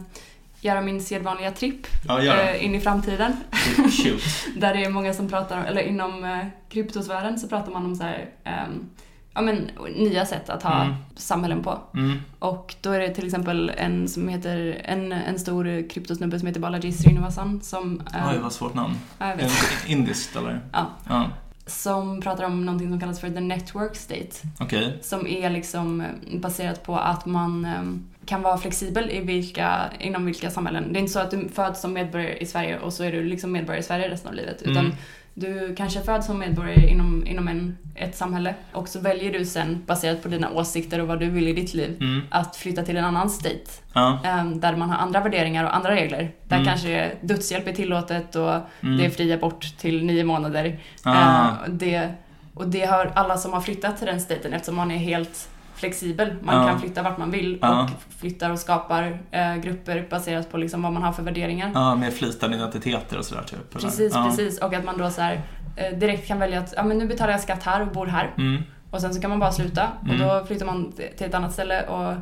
göra min sedvanliga tripp Ja, eh, in i framtiden. Shoot. Där det är många som pratar eller inom eh, kryptosfären så pratar man om så här, ehm, ja men nya sätt att ha Mm. samhällen på. Mm. Och då är det till exempel en som heter, en, en stor kryptosnubbe som heter Balaji Srinivasan som, eh, Oj, vad svårt namn. ja, jag vet, Indiskt eller? Ja. Ja, som pratar om någonting som kallas för the network state. okej. Som är liksom baserat på att man, eh, kan vara flexibel i vilka, inom vilka samhällen. Det är inte så att du föds som medborgare i Sverige och så är du liksom medborgare i Sverige resten av livet. Utan Mm. Du kanske föds som medborgare inom, inom en, ett samhälle och så väljer du sen, baserat på dina åsikter och vad du vill i ditt liv, Mm. att flytta till en annan state. Ja. Ehm, där man har andra värderingar och andra regler. Där Mm. kanske dödshjälp är tillåtet och Mm. det är fri abort till nio månader. Ah. Eh, det, och det har alla som har flyttat till den staten eftersom man är helt flexibel. Man Ja. kan flytta vart man vill Ja. och flyttar och skapar eh, grupper baserat på liksom vad man har för värderingar. Ja, med flytande identiteter och sådär typ. Precis, ja. precis. Och att man då så här, eh, direkt kan välja att ja, men nu betalar jag skatt här och bor här. Mm. Och sen så kan man bara sluta och Mm. då flyttar man till ett annat ställe och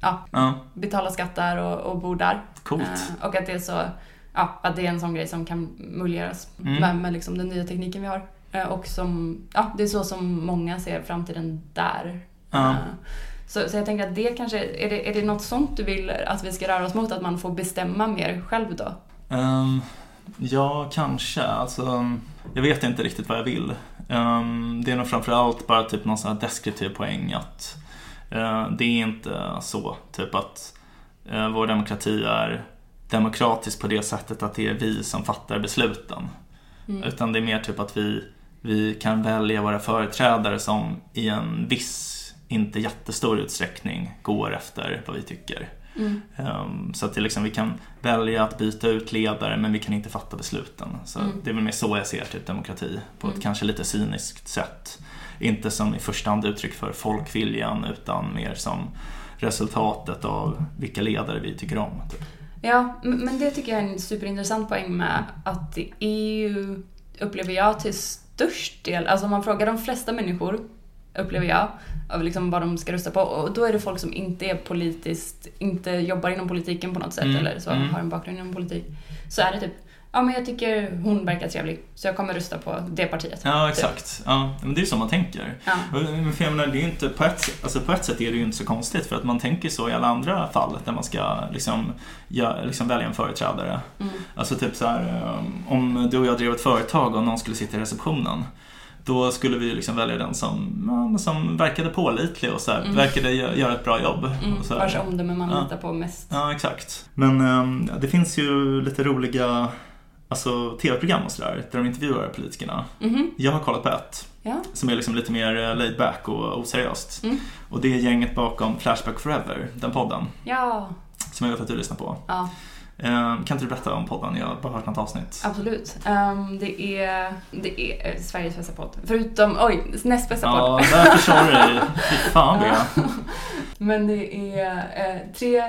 ja, Ja, betalar skatt där och, och bor där. coolt. Eh, och att det är så, ja, att det är en sån grej som kan möjliggöras Mm. med, med liksom den nya tekniken vi har. Eh, och som, ja, det är så som många ser framtiden där. Ja. Eh, så, så jag tänker att det kanske, är det, är det något sånt du vill att vi ska röra oss mot? Att man får bestämma mer själv då? Ehm, ja, kanske. Alltså, jag vet inte riktigt vad jag vill. Ehm, det är nog framförallt bara typ någon sån här deskriptiv poäng att eh, det är inte så typ att eh, vår demokrati är demokratisk på det sättet att det är vi som fattar besluten. Mm. Utan det är mer typ att vi, vi kan välja våra företrädare som i en viss, inte jättestor utsträckning går efter vad vi tycker. Mm. Um, så att liksom, vi kan välja att byta ut ledare men vi kan inte fatta besluten. Så Mm. det är väl mer så jag ser typ demokrati på Mm. ett kanske lite cyniskt sätt. Inte som i första hand uttryck för folkviljan utan mer som resultatet av vilka ledare vi tycker om. Typ. Ja, men det tycker jag är en superintressant poäng med att EU upplever jag till störst del, alltså om man frågar de flesta människor upplever jag, av liksom vad de ska rösta på. Och då är det folk som inte är politiskt, inte jobbar inom politiken på något sätt Mm, eller så, mm. har en bakgrund inom politik. Så är det typ, ja men jag tycker hon verkar trevlig, så jag kommer rösta på det partiet. Ja, exakt. Ja, men det är så man tänker. Ja. För jag menar, det är ju inte, på, ett, alltså på ett sätt är det ju inte så konstigt för att man tänker så i alla andra fall där man ska liksom, ja, liksom välja en företrädare. Mm. Alltså typ så här, um, om du och jag drev ett företag och någon skulle sitta i receptionen då skulle vi liksom välja den som, som verkade pålitlig och så här, Mm. verkade gö- göra ett bra jobb. Mm, och så här. vars omdöme man Ja. litar på mest. Ja, exakt. Men um, det finns ju lite roliga alltså, tv-program och sådär där de intervjuar politikerna. Mhm, Jag har kollat på ett ja. som är liksom lite mer eh, laid back och oseriöst. Mm. Och det är gänget bakom Flashback Forever, den podden, Ja, som jag vet att du lyssnar på. ja. Eh, kan inte du berätta om podden? Jag har bara hört något avsnitt. Absolut. Ehm, det, är, det är Sveriges bästa podd. Förutom, oj, näst bästa podd. Ja, där försade du dig. Fy fan Bea. Men det är eh, tre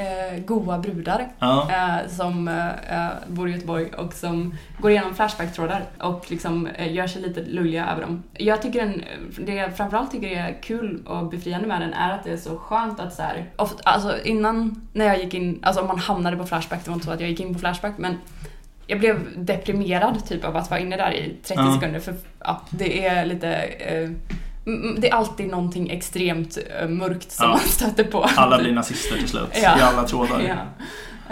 eh, goa brudar Ja. eh, som eh, eh, bor i Göteborg och som går igenom Flashback-trådar och liksom eh, gör sig lite lulliga över dem. Jag tycker den, det jag framförallt tycker är kul och befriande med den är att det är så skönt att så här, ofta, alltså innan när jag gick in, alltså om man hamnade på Flashback, det var inte så att jag gick in på Flashback men jag blev deprimerad typ av att vara inne där i 30 Ja. sekunder för ja, det är lite eh, det är alltid någonting extremt eh, mörkt som Ja. man stöter på. Alla blir nazister till slut, Ja. i alla trådar. Ja.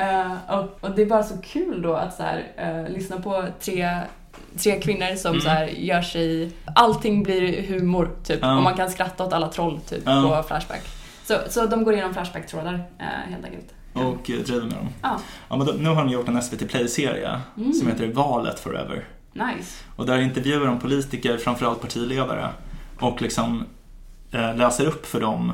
Eh, och, och det är bara så kul då att så här, eh, lyssna på tre, tre kvinnor som Mm. så här, gör sig... Allting blir humor, typ. Ja. Och man kan skratta åt alla troll, typ, på Flashback. Så, så de går igenom Flashback-trådar, helt enkelt. Och driver med dem. Ja, men då, nu har de gjort en SVT Play-serie Mm. som heter Valet Forever. Nice. Och där intervjuar de politiker, framförallt partiledare, och liksom eh, läser upp för dem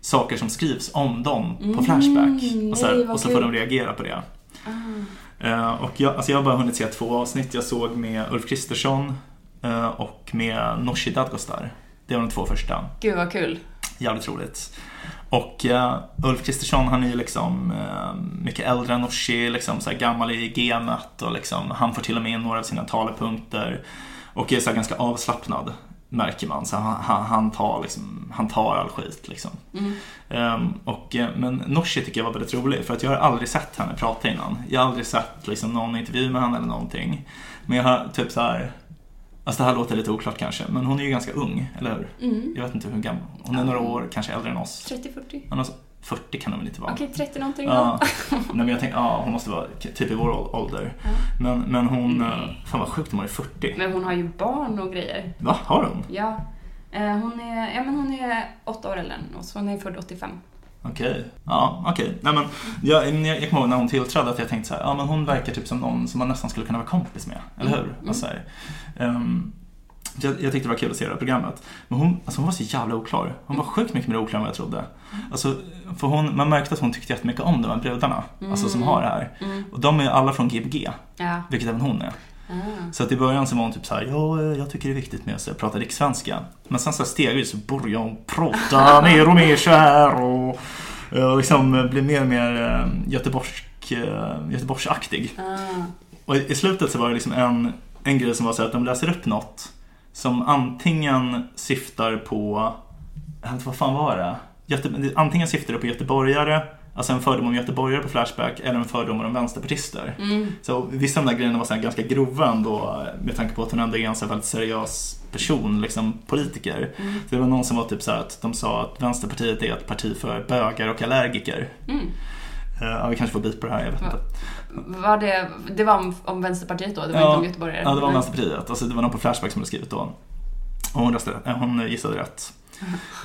saker som skrivs om dem på Mm, Flashback. Och så, nej, här, vad och så får de reagera på det. Ah. Eh, och jag, alltså jag har bara hunnit se två avsnitt. Jag såg med Ulf Kristersson eh, och med Nooshi Dadgostar. Det var de två första. Gud vad kul. Jävligt roligt. Och eh, Ulf Kristersson han är ju liksom eh, mycket äldre än Nooshi, liksom så gammal i gamet och liksom, han får till och med in några av sina talepunkter och är så ganska avslappnad märker man. Så han, han, han, tar liksom, han tar all skit liksom. Mm. Ehm, och, eh, men Nooshi tycker jag var väldigt rolig för att jag har aldrig sett henne prata innan. Jag har aldrig sett liksom, någon intervju med henne eller någonting. Men jag har typ så här. Alltså det här låter lite oklart kanske, men hon är ju ganska ung, eller hur? Mm. Jag vet inte hur gammal. Hon är några år kanske äldre än oss. 30-40? Men alltså, 40 kan hon väl inte vara? Okej, 30 någonting Ja, då. nej, men jag tänkte, ja, hon måste vara typ i vår ål- ålder. Ja. Men, men hon, Nej. eh, fan vad sjukt, hon är 40. Men hon har ju barn och grejer. Va, har hon? Ja. Eh, hon, är, ja men hon är åtta år äldre än oss. Hon är född 85. Okej. Ja, okej. Nej men, jag, jag, jag kommer ihåg när hon tillträdde att jag tänkte så här, ja men hon verkar typ som någon som man nästan skulle kunna vara kompis med. Eller hur? Mm. Alltså, så här, ehm, jag, jag tyckte det var kul att se det här programmet. Men hon, alltså hon var så jävla oklar. Hon var sjukt mycket mer oklar än vad jag trodde. Alltså, för hon, man märkte att hon tyckte jättemycket om de här brudarna. Alltså som har det här. Mm. Och de är alla från Gbg, Ja. vilket även hon är. Ah. Så att i början så var hon typ så här, ja, eh, jag tycker det är viktigt med att prata rikssvenska. Men sen så stegvis så började hon prata mer och mer så här och, eh, och liksom eh, bli mer och mer eh, göteborgsk, eh, göteborgsaktig. Ah. Och i slutet så var det liksom en, en grej som var så att de läser upp något som antingen syftar på, vad fan var det? Göte, antingen syftar det på göteborgare, alltså en fördom om göteborgare på Flashback, eller en fördom om så vissa av de där grejerna var så ganska grova ändå med tanke på att hon ändå är en så väldigt seriös person, liksom politiker. Så det var någon som var typ så att de sa att Vänsterpartiet är ett parti för bögar och allergiker. Mm. Eh, Ja, vi kanske får bit på det här, jag vet inte. Var det, det var om, om Vänsterpartiet då? Det var Ja. inte om göteborgare? Ja, det var Nej. Vänsterpartiet. Alltså, det var någon på Flashback som hade skrivit då. Och hon, röstade, eh, hon gissade rätt.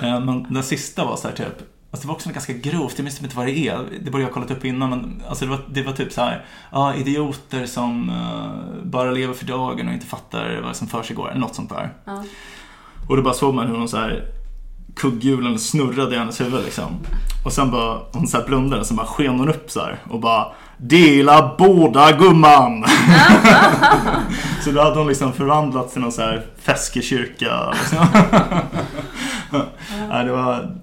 Eh, Men den sista var så här typ, alltså det var också ganska grovt, jag minns typ inte vad det är. Det borde jag ha kollat upp innan, men alltså det, var, det var typ så här, ja, idioter som eh, bara lever för dagen och inte fattar vad som försiggår, eller något sånt där. Ja. Och då bara såg man hur hon så här kugghjulen snurrade i hennes huvud liksom. Och sen bara, hon så här blundade, sen bara sken hon upp så här och bara Dela båda gumman! så då hade hon liksom förvandlats till någon så här feskig kyrka. Liksom. ja, det var,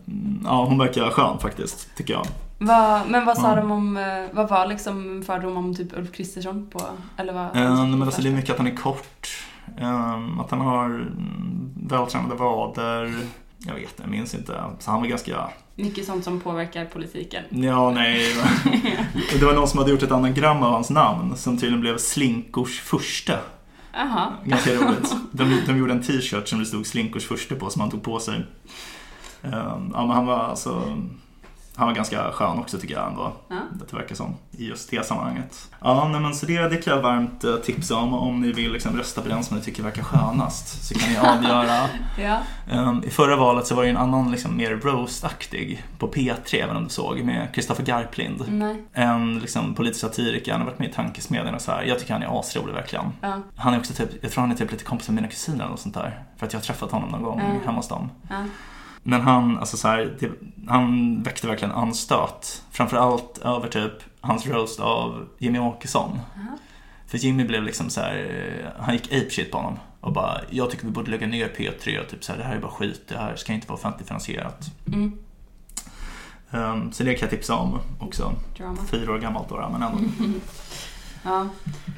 ja, hon verkar skön faktiskt, tycker jag. Vad- men vad sa Ja. de om, eh, vad var liksom fördom om typ Ulf Kristersson på, eller vad? Eh, men alltså det är mycket att han är kort, eh, att han har mm, vältränade vader. Jag vet jag minns inte. Så han var ganska Mycket sånt som påverkar politiken. Ja, nej. Det var någon som hade gjort ett anagram av hans namn som tydligen blev Slinkors första. Jaha. Ganska roligt. De, de gjorde en t-shirt som det stod Slinkors första på som han tog på sig. Ehm, Ja, men han var alltså... Han var ganska skön också tycker jag ändå. Ja. Det verkar som. I just det sammanhanget. Ja, nej, men så det, det kan jag varmt eh, tipsa om. Om ni vill liksom rösta på den som ni tycker verkar skönast. Så kan ni avgöra. Ja. Ehm, I förra valet så var det en annan liksom mer roast-aktig på P3, även om du såg, med Kristoffer Garplind. Nej. En liksom, politisk satiriker, han har varit med i Tankesmedjan och så här. Jag tycker han är asrolig verkligen. Ja. Han är också typ, jag tror han är typ lite kompis med mina kusiner eller något sånt där. För att jag har träffat honom någon gång Mm. hemma hos dem. Ja. Men han, alltså så här, det, han väckte verkligen anstöt. Framförallt över typ hans roast av Jimmy Åkesson. Aha. För Jimmy blev liksom så här, eh, han gick apeshit på honom. Och bara, jag tycker vi borde lägga ner P3 och typ så här, det här är bara skit, det här ska inte vara offentligt finansierat. Mm. Ehm, så det kan jag tipsa om också. Drama. Fyra år gammalt då, men ändå. Ja.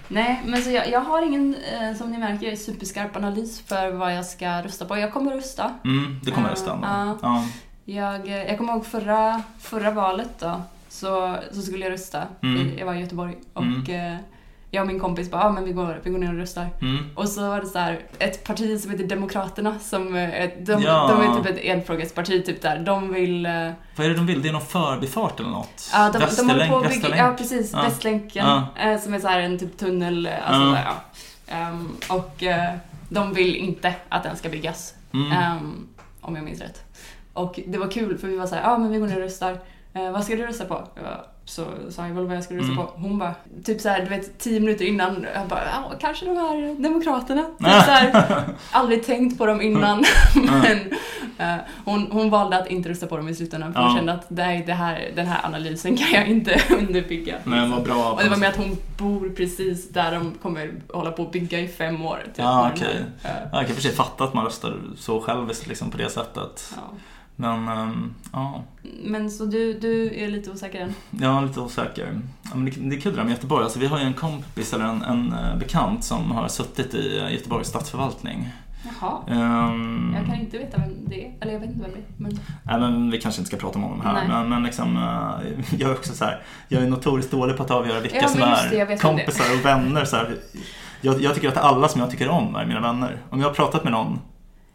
Nej, men så jag, jag har ingen, eh, som ni märker, superskarp analys för vad jag ska rösta på. Jag kommer rösta. Mm, det kommer rösta ändå. ja. Ja. Jag, eh, jag kommer ihåg förra, förra valet då, så, så skulle jag rösta. Mm. Jag var i Göteborg och eh, jag och min kompis bara, ah, men vi går, vi går ner och röstar. Mm. Och så var det så här, ett parti som heter Demokraterna, som, eh, de, Ja. de är typ ett enfrågesparti typ där. De vill... eh, Vad är det de vill? Det är någon förbifart eller något? Ja, de, de att bygga, Västerlänk? ja precis, Ja. Västlänken. Ja. eh, Som är så här en typ tunnel, alltså Ja. där, ja. Ehm, och de vill inte att den ska byggas. Mm. Ehm, om jag minns rätt. Och det var kul för vi var så här, ja ah, men vi går ner och röstar. Eh, vad ska du rösta på? Så sa jag väl vad jag skulle rösta Mm. på. Hon bara, typ så här, du vet tio minuter innan, jag bara, ja kanske de här Demokraterna. Typ så här, aldrig tänkt på dem innan. men eh, hon, hon valde att inte rösta på dem i slutändan för hon Ja. kände att nej, det här, den här analysen kan jag inte underbygga. Men vad bra. Och det var med att hon bor precis där de kommer hålla på att bygga i fem år. Typ, de okej. här, Ja, jag kan för sig fatta att man röstar så själviskt liksom på det sättet. ja. Men, ehm, ja. Men så du, du är lite osäker än? Är lite osäker. Ja, men det, det är kul det där med Göteborg. Alltså, vi har ju en kompis eller en, en eh, bekant som har suttit i eh, Göteborgs stadsförvaltning. Jaha. Ehm, Jag kan inte veta vem det är. Eller jag vet inte vem det är. Men... Nej, men vi kanske inte ska prata om honom här. Nej. Men, men liksom, eh, jag är också så här, jag är notoriskt dålig på att avgöra vilka Ja, som är det kompisar och vänner. Så här. Jag, jag tycker att alla som jag tycker om är mina vänner. Om jag har pratat med någon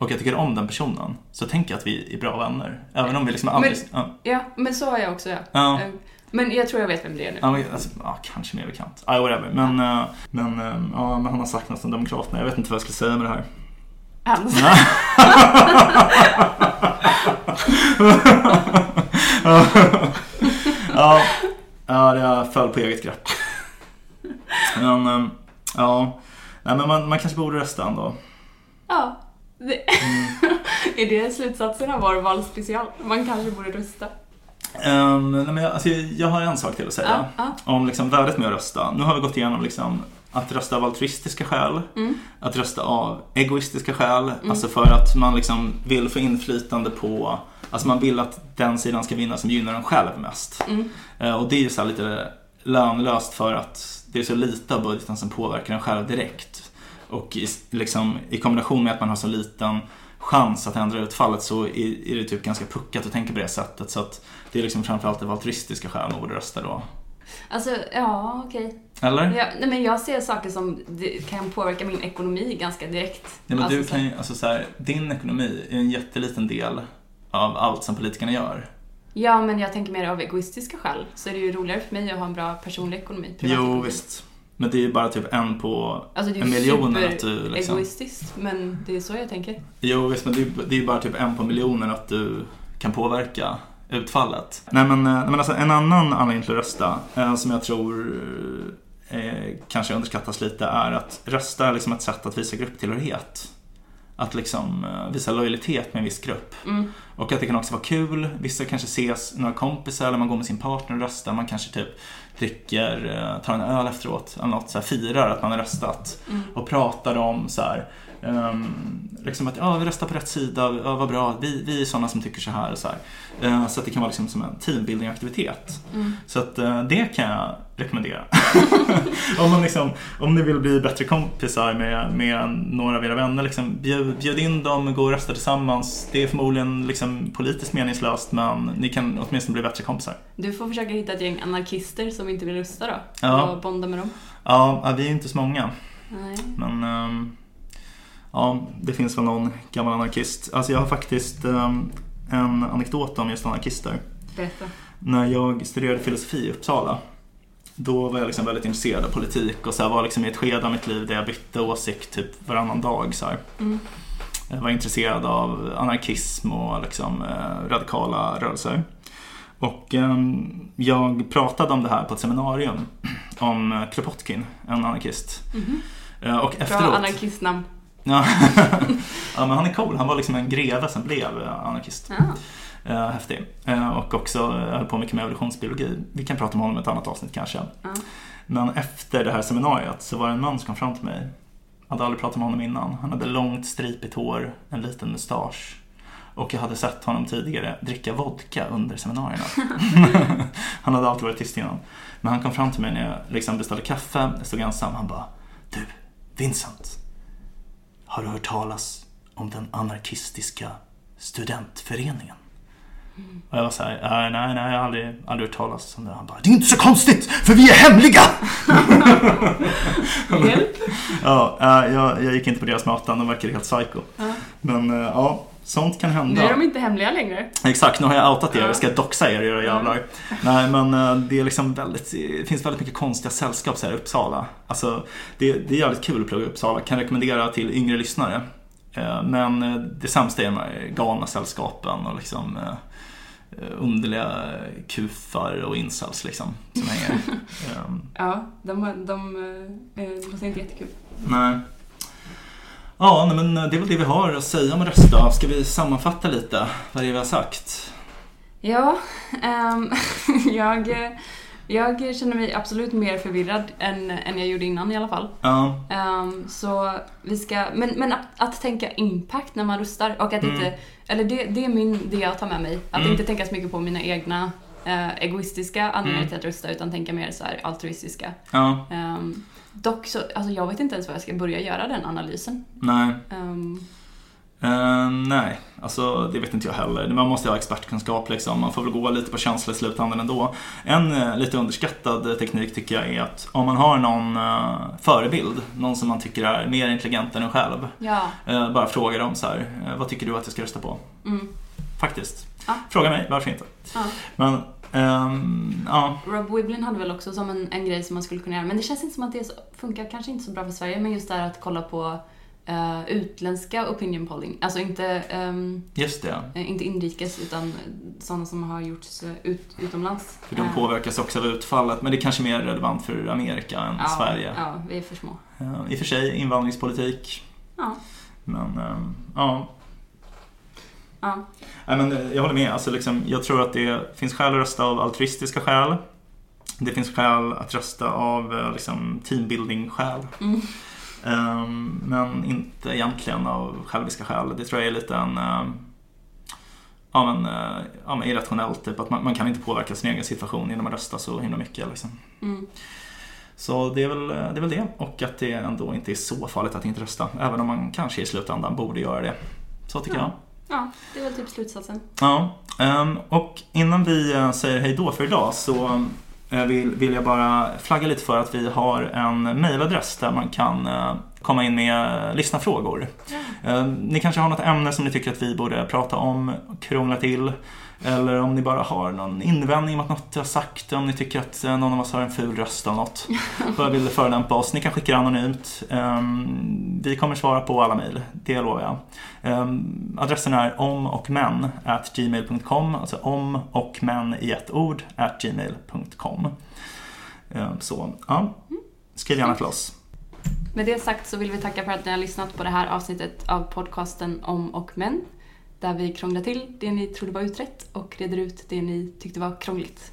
och jag tycker om den personen så tänker jag att vi är bra vänner. Även om vi liksom aldrig... ja. Ja, men så har jag också ja. Ja. Eh, Men jag tror jag vet vem det är nu. Ja, men, alltså, ja, kanske mer bekant. Ja, whatever. Men, eh, men, eh, ja, men han har sagt något om Demokraterna. Jag vet inte vad jag ska säga med det här. Hans. på eget grepp. Men, ehm, ja. Nej, men man, man kanske borde rösta ändå. Ja. Det... är det slutsatsen av vår valspecial? Man kanske borde rösta. Um, nej, men jag, alltså, jag har en sak till att säga Ja, ja. om liksom, värdet med att rösta. Nu har vi gått igenom liksom, att rösta av altruistiska skäl, Mm. att rösta av egoistiska skäl, alltså för att man liksom vill få inflytande på, alltså man vill att den sidan ska vinna som gynnar en själv mest. Mm. Eh, och det är ju så här lite lönlöst för att det är så lite av budgeten som påverkar en själv direkt. Och i, liksom, i kombination med att man har så liten chans att ändra utfallet så är, är det typ ganska puckat att tänka på det sättet. Så att det är liksom framförallt av altruistiska skäl man borde rösta då. Alltså, ja, okej. Eller? Ja, nej, men jag ser saker som kan påverka min ekonomi ganska direkt. Nej, men alltså, du kan ju, alltså så här, din ekonomi är en jätteliten del av allt som politikerna gör. Ja, men jag tänker mer av egoistiska skäl. Så är det ju roligare för mig att ha en bra personlig ekonomi. Jo, privatekonomi. visst. Men det är ju bara typ en på Alltså en miljon att du liksom... egoistiskt, men det är så jag tänker. Jo, visst, men det är, det är ju bara typ en på miljonen att du kan påverka utfallet. Nej, men, eh, nej, men alltså, en annan anledning till att rösta, eh, som jag tror eh, kanske underskattas lite, är att rösta är liksom ett sätt att visa grupptillhörighet. Att liksom eh, visa lojalitet med en viss grupp. Mm. Och att det kan också vara kul. Vissa kanske ses några kompisar eller man går med sin partner och röstar. Man kanske typ dricker, eh, tar en öl efteråt eller något, så här, firar att man har röstat. Mm. Och pratar om så här, ehm, liksom att ja, vi röstar på rätt sida, ja, vad bra, vi, vi är sådana som tycker så här och så här. Eh, så att det kan vara liksom som en teambuilding-aktivitet. Mm. Så att eh, det kan jag rekommendera. om, man liksom, om ni vill bli bättre kompisar med, med några av era vänner, liksom, bjud, bjud in dem, gå och rösta tillsammans. Det är förmodligen liksom, politiskt meningslöst men ni kan åtminstone bli bättre kompisar. Du får försöka hitta ett gäng anarkister som inte vill rösta då. Ja. Och bonda med dem. Ja, vi är inte så många. Nej. Men ehm, ja, det finns väl någon gammal anarkist. Alltså jag har faktiskt ehm, en anekdot om just anarkister. Berätta. När jag studerade filosofi i Uppsala då var jag liksom väldigt intresserad av politik och så var liksom i ett skede av mitt liv där jag bytte åsikt typ varannan dag. Så. Mm. Jag var intresserad av anarkism och liksom, eh, radikala rörelser. Och ehm, jag pratade om det här på ett seminarium om eh, Kropotkin, en anarkist. Mhm. Eh, och Bra efteråt... anarkistnamn. Ja. ja, men han är cool. Han var liksom en greve som blev eh, anarkist. Ja. Eh, häftig. Eh, och också höll på mycket med evolutionsbiologi. Vi kan prata om honom i ett annat avsnitt kanske. Ja. Men efter det här seminariet så var det en man som kom fram till mig. Jag hade aldrig pratat med honom innan. Han hade långt stripigt hår, en liten mustasch. Och jag hade sett honom tidigare dricka vodka under seminarierna. han hade alltid varit tyst innan. Men han kom fram till mig när jag liksom beställde kaffe. Jag stod ensam. Han bara Du, Vincent. Har du hört talas om den anarkistiska studentföreningen? Och jag var såhär, "Äh, nej, nej, jag har aldrig, aldrig hört talas om det. Han bara, det är inte så konstigt, för vi är hemliga! Hjälp. Ja, äh, jag, jag gick inte på deras möten, de verkade helt psycho. Ja. Men äh, ja, sånt kan Nu hända. är de inte hemliga längre. Exakt, nu har jag outat er, Ja. jag ska doxa er era jävlar. Nej men äh, det är liksom väldigt, det finns väldigt mycket konstiga sällskap så här i Uppsala. Alltså det, det är jävligt kul att plugga i Uppsala, kan rekommendera till yngre lyssnare. Eh, Men eh, det sämsta är de här galna sällskapen och liksom eh, underliga kufar och incels liksom. Som hänger. Ehm, Ja, de, de, de, eh, det låter inte jättekul. Nej. Ja, nej, men det är väl det vi har att säga om rösta. Ska vi sammanfatta lite vad det är vi har sagt? Ja, ehm, jag, eh, jag känner mig absolut mer förvirrad än, än jag gjorde innan i alla fall. Ja, Ehm, så vi ska, men, men att, att tänka impact när man röstar och att Mm. inte, eller det, det är min, det jag tar med mig. Att Mm. inte tänka så mycket på mina egna eh, egoistiska anledningar Mm. till att rösta utan tänka mer så här altruistiska. ja, Ehm, dock så, alltså jag vet inte ens vad jag ska börja göra den analysen. nej. Ehm, Eh, nej, alltså det vet inte jag heller. Man måste ha expertkunskap liksom. Man får väl gå lite på känsla i slutändan ändå. En eh, lite underskattad teknik tycker jag är att om man har någon eh, förebild, någon som man tycker är mer intelligent än en själv. ja, Eh, bara fråga dem så här, vad tycker du att jag ska rösta på? mm, Faktiskt. Ja. Fråga mig, varför inte? ja. Men, ehm, ja. Rob Wiblin hade väl också som en, en grej som man skulle kunna göra, men det känns inte som att det så, funkar kanske inte så bra för Sverige, men just det här att kolla på eh, utländska opinion polling. Alltså inte, ehm, Just det. eh, inte inrikes utan sådana som har gjorts eh, ut, utomlands. För de påverkas också av utfallet, men det är kanske mer relevant för Amerika än ja, Sverige. Ja, vi är för små. Eh, I och för sig invandringspolitik, Ja, men ehm, ja. Ja. Nej, men eh, jag håller med. Alltså, liksom, jag tror att det finns skäl att rösta av altruistiska skäl. Det finns skäl att rösta av eh, liksom, teambuilding-skäl. Mm. Ehm, men inte egentligen av själviska skäl. Det tror jag är lite en ehm, ja, men, eh, ja, men irrationellt. Typ, att man, man kan inte påverka sin egen situation genom att rösta så himla mycket. Liksom. Mm. Så det är, väl, det är väl det. Och att det ändå inte är så farligt att inte rösta. Även om man kanske i slutändan borde göra det. Så tycker Ja. jag. Ja, det är väl typ slutsatsen. Ja, ehm, och innan vi eh, säger hej då för idag så eh, vill, vill jag bara flagga lite för att vi har en mejladress där man kan eh, komma in med lyssnarfrågor. Eh, Ni kanske har något ämne som ni tycker att vi borde prata om, krångla till. Eller om ni bara har någon invändning mot något jag har sagt. Om ni tycker att någon av oss har en ful röst eller något. Bara vill förolämpa oss. Ni kan skicka det anonymt. Ehm, Vi kommer svara på alla mejl, det lovar jag. Ehm, Adressen är om och men at gmail.com. Alltså om och i ett ord at gmail.com. Ehm, Så ja, skriv gärna till oss. Med det sagt så vill vi tacka för att ni har lyssnat på det här avsnittet av podcasten Om och Men. Där vi krånglar till det ni trodde var utrett och reder ut det ni tyckte var krångligt.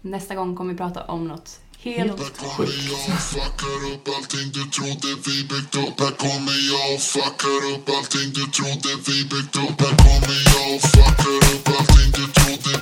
Nästa gång kommer vi prata om något helt Här kommer jag och fuckar upp allting du trodde vi byggt upp Här kommer jag och fuckar upp allting du trodde vi byggt upp Här kommer jag och fuckar upp allting du trodde